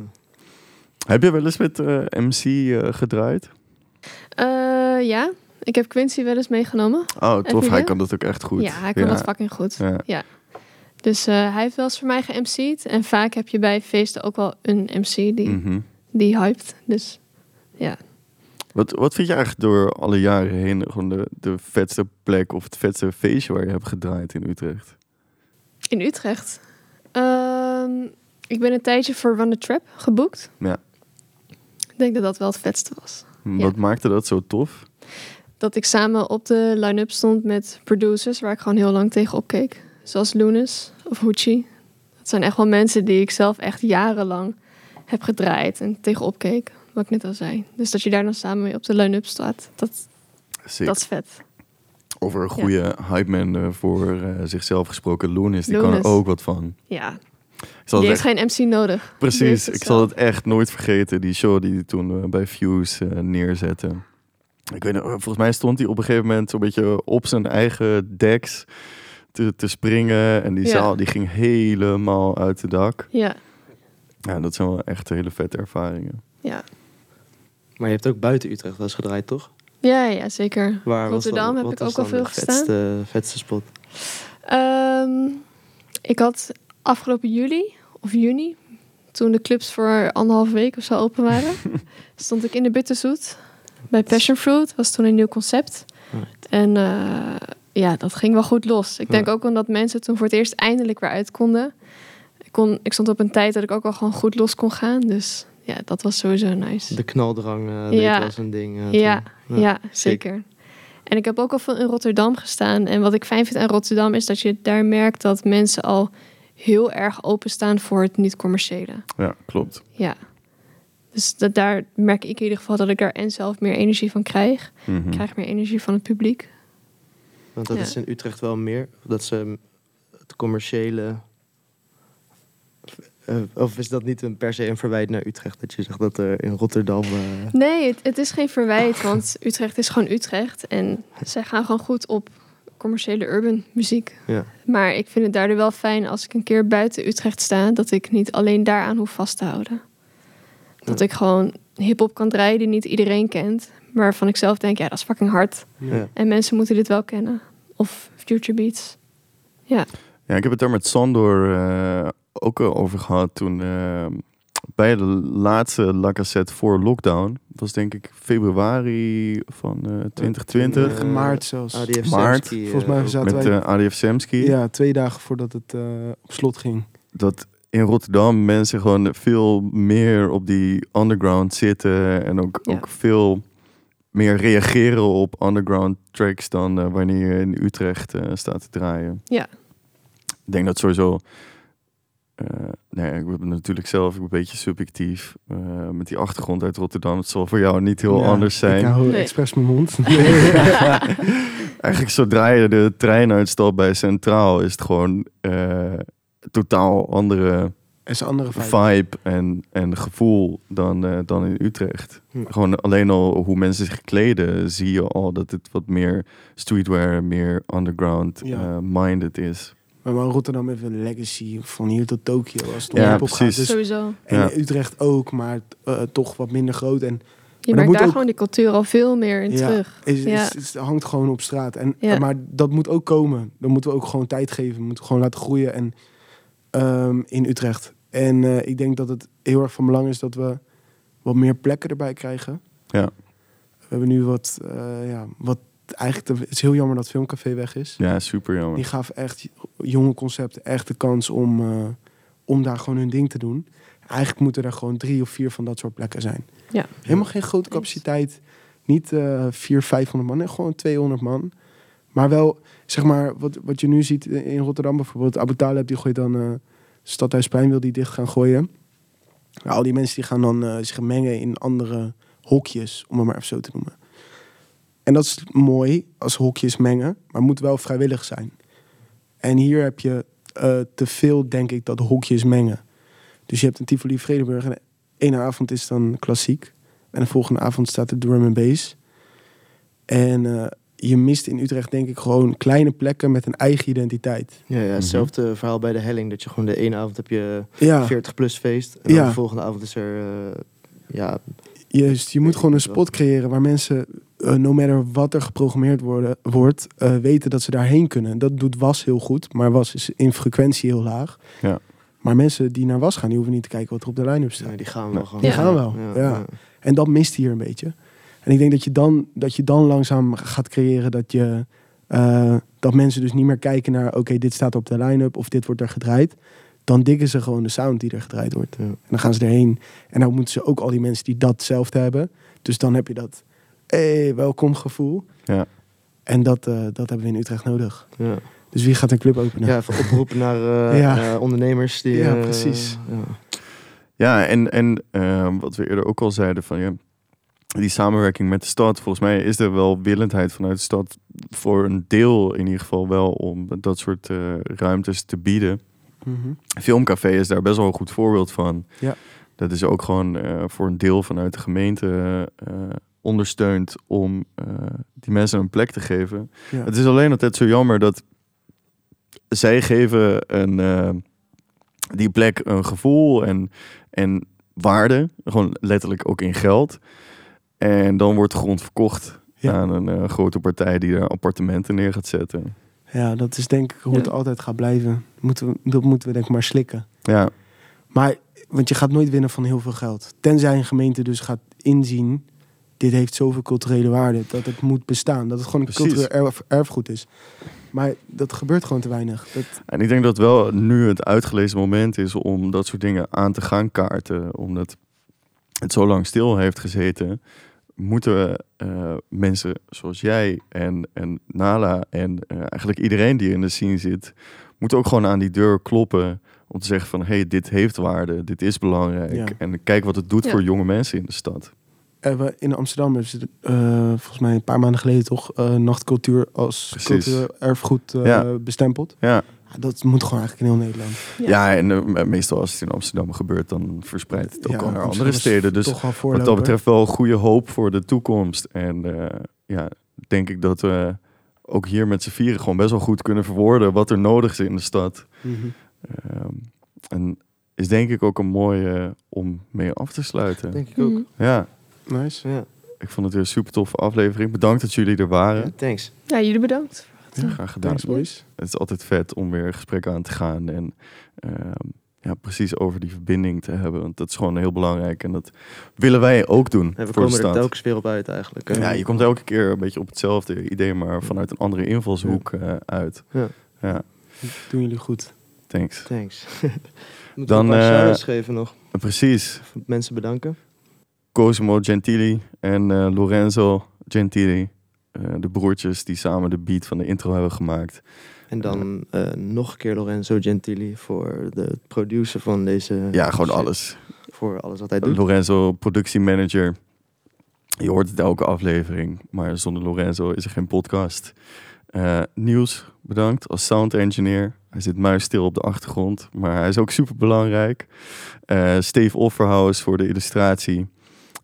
Heb je wel eens met eh, MC eh, gedraaid? Eh, ja. Ik heb Quincy wel eens meegenomen. Oh, tof. Hij kan dat ook echt goed. Ja, hij kan dat fucking goed. Ja. Dus eh, hij heeft wel eens voor mij ge-MC'd. En vaak heb je bij feesten ook wel een MC die, Mhm. die hypt. Dus ja. Wat, wat vind je eigenlijk door alle jaren heen gewoon de, de vetste plek of het vetste feestje waar je hebt gedraaid in Utrecht? In Utrecht. Ehm, ik ben een tijdje voor Run the Trap geboekt. Ja. Ik denk dat dat wel het vetste was. Wat maakte dat zo tof? Dat ik samen op de line-up stond met producers waar ik gewoon heel lang tegen opkeek. Zoals Lunis of Hoochie. Dat zijn echt wel mensen die ik zelf echt jarenlang heb gedraaid en tegen opkeek. Wat ik net al zei. Dus dat je daar dan samen mee op de line-up staat, dat, Sick. dat is vet. Over een goede hype man eh, voor eh, zichzelf gesproken. Loenis, die kan er ook wat van. Ja, die heeft echt, geen MC nodig. Precies, het ik zal het echt nooit vergeten. Die show die hij toen eh, bij Fuse eh, neerzette. Ik weet nog, volgens mij stond hij op een gegeven moment zo'n beetje op zijn eigen decks te, te springen. En die Ja. zaal die ging helemaal uit de dak. Ja, Ja, dat zijn wel echt hele vette ervaringen. ja. Maar je hebt ook buiten Utrecht wel eens gedraaid, toch? Ja, ja, zeker. Waar was Rotterdam dan- heb wat ik ook al veel de gestaan. vetste, vetste spot. Ehm, ik had afgelopen juli of juni, toen de clubs voor anderhalf week of zo open waren, stond ik in de Bitterzoet bij Passion Fruit. Was toen een nieuw concept. Right. En eh, ja, dat ging wel goed los. Ik denk Ja. ook omdat mensen toen voor het eerst eindelijk weer uit konden. Ik, kon, ik stond op een tijd dat ik ook wel gewoon goed los kon gaan. Dus ja, dat was sowieso nice. De knaldrang eh Ja. wel zijn ding. eh, Ja, toen. ja, zeker. En ik heb ook al veel in Rotterdam gestaan. En wat ik fijn vind aan Rotterdam is dat je daar merkt dat mensen al heel erg openstaan voor het niet-commerciële. Ja, klopt. Ja. Dus dat, daar merk ik in ieder geval dat ik daar en zelf meer energie van krijg. Mhm. Ik krijg meer energie van het publiek. Want dat Ja. is in Utrecht wel meer. Dat ze het commerciële... eh, of is dat niet een, per se een verwijt naar Utrecht? Dat je zegt dat er in Rotterdam... eh, Nee, het, het is geen verwijt, want Utrecht is gewoon Utrecht. En zij gaan gewoon goed op commerciële urban muziek. ja. Maar ik vind het daardoor wel fijn als ik een keer buiten Utrecht sta, dat ik niet alleen daaraan hoef vast te houden. Dat ik gewoon hip-hop kan draaien die niet iedereen kent, maar waarvan ik zelf denk, ja, dat is fucking hard. Ja. En mensen moeten dit wel kennen. Of future beats. Ja, Ja, ik heb het daar met Sandor eh, ook al over gehad toen eh, bij de laatste La Cassette voor lockdown. Dat was denk ik februari van eh, 2020. Eh, maart zelfs. ADF Maart. Eh, Volgens mij zaten met wij- eh, ADF Semski. Ja, twee dagen voordat het eh, op slot ging. Dat in Rotterdam mensen gewoon veel meer op die underground zitten. En ook, Ja. ook veel meer reageren op underground tracks dan eh, wanneer je in Utrecht eh, staat te draaien. Ja. Ik denk dat sowieso. eh, nee, ik ben natuurlijk zelf een beetje subjectief. eh, met die achtergrond uit Rotterdam. Het zal voor jou niet heel Ja, anders zijn. Ik hou Nee. expres mijn mond. Eigenlijk zodra je de trein uitstapt bij Centraal, is het gewoon eh, totaal andere is andere vibe. vibe en, en gevoel dan, eh, dan in Utrecht. Hm. Gewoon alleen al hoe mensen zich kleden, zie je al dat het wat meer streetwear, meer underground Ja. eh, minded is. Maar, maar Rotterdam heeft een legacy van hier tot Tokio. Als het om Ja, hip-hop gaat. precies. Dus, sowieso. en Ja. Utrecht ook, maar eh, toch wat minder groot. En Je merkt daar ook- gewoon die cultuur al veel meer in Ja. terug. is, Ja. is, is- hangt gewoon op straat. En, Ja. Maar dat moet ook komen. Dan moeten we ook gewoon tijd geven. We moeten gewoon laten groeien en, ehm, in Utrecht. En eh, ik denk dat het heel erg van belang is dat we wat meer plekken erbij krijgen. Ja. We hebben nu wat, eh, ja, wat eigenlijk, te- het is heel jammer dat Filmcafé weg is. Ja, super jammer. Die gaf echt jonge concepten echt de kans om, eh, om daar gewoon hun ding te doen. Eigenlijk moeten er gewoon drie of vier van dat soort plekken zijn. Ja. Helemaal geen grote capaciteit. Niet eh 400, 500 man. Nee, gewoon 200 man. Maar wel, zeg maar, wat, wat je nu ziet in Rotterdam bijvoorbeeld. Abu Talib, die gooit dan... eh Stadhuisplein wil die dicht gaan gooien. Al die mensen die gaan dan eh, zich mengen in andere hokjes, om het maar even zo te noemen. En dat is mooi als hokjes mengen, maar moet wel vrijwillig zijn. En hier heb je eh, te veel, denk ik, dat hokjes mengen. Dus je hebt een Tivoli Vredeburg en ene avond is dan klassiek. En de volgende avond staat de drum and bass. En je mist in Utrecht denk ik gewoon kleine plekken met een eigen identiteit. Ja, ja, hetzelfde verhaal bij de helling. Dat je gewoon de ene avond heb je Ja, 40 plus feest. En Ja. de volgende avond is er... eh, ja, juist. Je moet gewoon een spot creëren waar mensen eh, no matter wat er geprogrammeerd worden, wordt, eh, weten dat ze daarheen kunnen. Dat doet Was heel goed, maar Was is in frequentie heel laag. Ja. Maar mensen die naar Was gaan, die hoeven niet te kijken wat er op de line-up staat. Nee, die gaan wel Nee. gewoon. Die Ja. gaan wel, ja. En dat mist hier een beetje. En ik denk dat je dan, dat je dan langzaam gaat creëren dat je eh, dat mensen dus niet meer kijken naar oké, dit staat op de line-up of dit wordt er gedraaid. Dan diggen ze gewoon de sound die er gedraaid wordt. Ja. En dan gaan ze erheen. En dan moeten ze ook al die mensen die datzelfde hebben. Dus dan heb je dat hey, welkom gevoel. Ja. En dat, eh, dat hebben we in Utrecht nodig. Ja. Dus wie gaat een club openen? Ja, even oproepen naar eh, Ja. ondernemers die. Ja, precies. ja. Ja, en, en wat we eerder ook al zeiden van ja, die samenwerking met de stad. Volgens mij is er wel willendheid vanuit de stad voor een deel in ieder geval wel om dat soort eh, ruimtes te bieden. Mhm. Filmcafé is daar best wel een goed voorbeeld van. Ja. Dat is ook gewoon eh, voor een deel vanuit de gemeente eh, ondersteund om die mensen een plek te geven. Ja. Het is alleen altijd zo jammer dat zij geven een, die plek een gevoel en, en waarde, gewoon letterlijk ook in geld. En dan wordt de grond verkocht Ja. aan een eh, grote partij die daar appartementen neer gaat zetten. ja, dat is denk ik hoe het Ja. altijd gaat blijven. Moeten we, dat moeten we denk ik maar slikken. Ja, Maar, want je gaat nooit winnen van heel veel geld. Tenzij een gemeente dus gaat inzien... dit heeft zoveel culturele waarde, dat het moet bestaan. Dat het gewoon een Precies. cultureel erf- erfgoed is. Maar dat gebeurt gewoon te weinig. Dat, en ik denk dat wel nu het uitgelezen moment is om dat soort dingen aan te gaan kaarten. Omdat het zo lang stil heeft gezeten, moeten we eh, mensen zoals jij en, en Nala en eh, eigenlijk iedereen die in de scene zit, moeten ook gewoon aan die deur kloppen om te zeggen van hé, hey, dit heeft waarde, dit is belangrijk. Ja. En kijk wat het doet Ja. voor jonge mensen in de stad. eh, we- in Amsterdam hebben ze eh, volgens mij een paar maanden geleden toch... eh, nachtcultuur als Precies. cultureel erfgoed eh, Ja. bestempeld. Ja, dat moet gewoon eigenlijk in heel Nederland. ja. en eh, meestal als het in Amsterdam gebeurt, dan verspreidt het ook Ja, al naar andere steden. Dus Wat dat betreft wel goede hoop voor de toekomst. En eh, ja, denk ik dat we ook hier met z'n vieren gewoon best wel goed kunnen verwoorden wat er nodig is in de stad. Mhm. Ehm, en is denk ik ook een mooie om mee af te sluiten. Denk ik ook. Mhm. Ja, Nice. Ja. ik vond het weer een super toffe aflevering. Bedankt dat jullie er waren. ja, thanks. Ja, jullie bedankt. Ja, graag gedaan. Thanks boys. Het is altijd vet om weer gesprekken aan te gaan en ehm, ja, precies over die verbinding te hebben. Want dat is gewoon heel belangrijk en dat willen wij ook doen En we voor de komen er telkens weer op uit eigenlijk. hè. Ja, je komt elke keer een beetje op hetzelfde idee, maar vanuit een andere invalshoek eh, uit. Ja. ja, Doen jullie goed. thanks. Thanks. Moeten Dan, we een paar eh, shout-outs geven nog. Precies, Mensen bedanken. Cosimo Gentili en eh, Lorenzo Gentili, eh, de broertjes die samen de beat van de intro hebben gemaakt. En dan eh, nog een keer Lorenzo Gentili voor de producer van deze... Ja, gewoon shit. alles. Voor alles wat hij doet. Lorenzo, productiemanager. Je hoort het elke aflevering, maar zonder Lorenzo is er geen podcast. Eh, Niels, bedankt als sound engineer. Hij zit muisstil op de achtergrond, maar hij is ook super belangrijk. Eh, Steve Offerhaus voor de illustratie.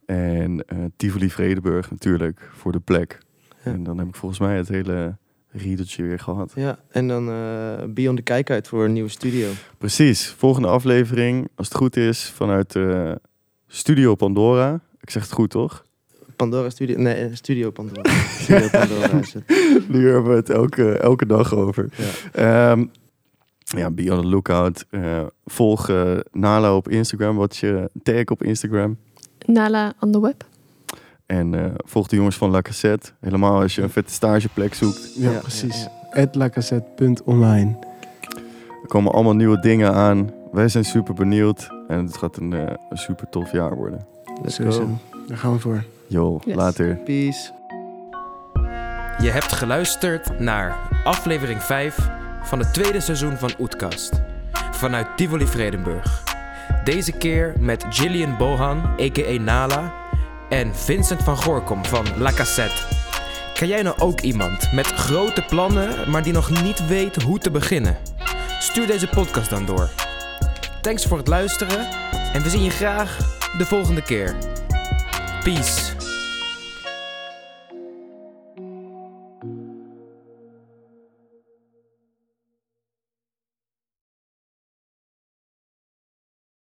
En eh Tivoli Vredenburg natuurlijk voor de plek. Ja. En dan heb ik volgens mij het hele riedeltje weer gehad. Ja, en dan eh Beyond de Kijkheid voor een nieuwe studio. Precies, volgende aflevering, als het goed is, vanuit eh, Studio Pandora. Ik zeg het goed, toch? Pandora Studio... Nee, Studio Pandora. studio Pandora is het. Nu hebben we het elke, elke dag over. Ja. Ehm, ja, be on the lookout. Eh, volg Nala op Instagram. Wat is je tag op Instagram? Nala on the web. En eh, volg de jongens van La Cassette. Helemaal als je een vette stageplek zoekt. Ja, Ja, precies. ja, @lacassette.online. Er komen allemaal nieuwe dingen aan. Wij zijn super benieuwd. En het gaat een, eh, een super tof jaar worden. Let's Sowieso. go. Daar gaan we voor. Yo, Yes. later. Peace. Je hebt geluisterd naar aflevering 5 van het tweede seizoen van Oetkast. Vanuit Tivoli Vredenburg. Deze keer met Gillian Bohan, a.k.a. Nala, en Vincent van Gorkom van La Cassette. Ken jij nou ook iemand met grote plannen, maar die nog niet weet hoe te beginnen? Stuur deze podcast dan door. Thanks voor het luisteren en we zien je graag de volgende keer. Peace.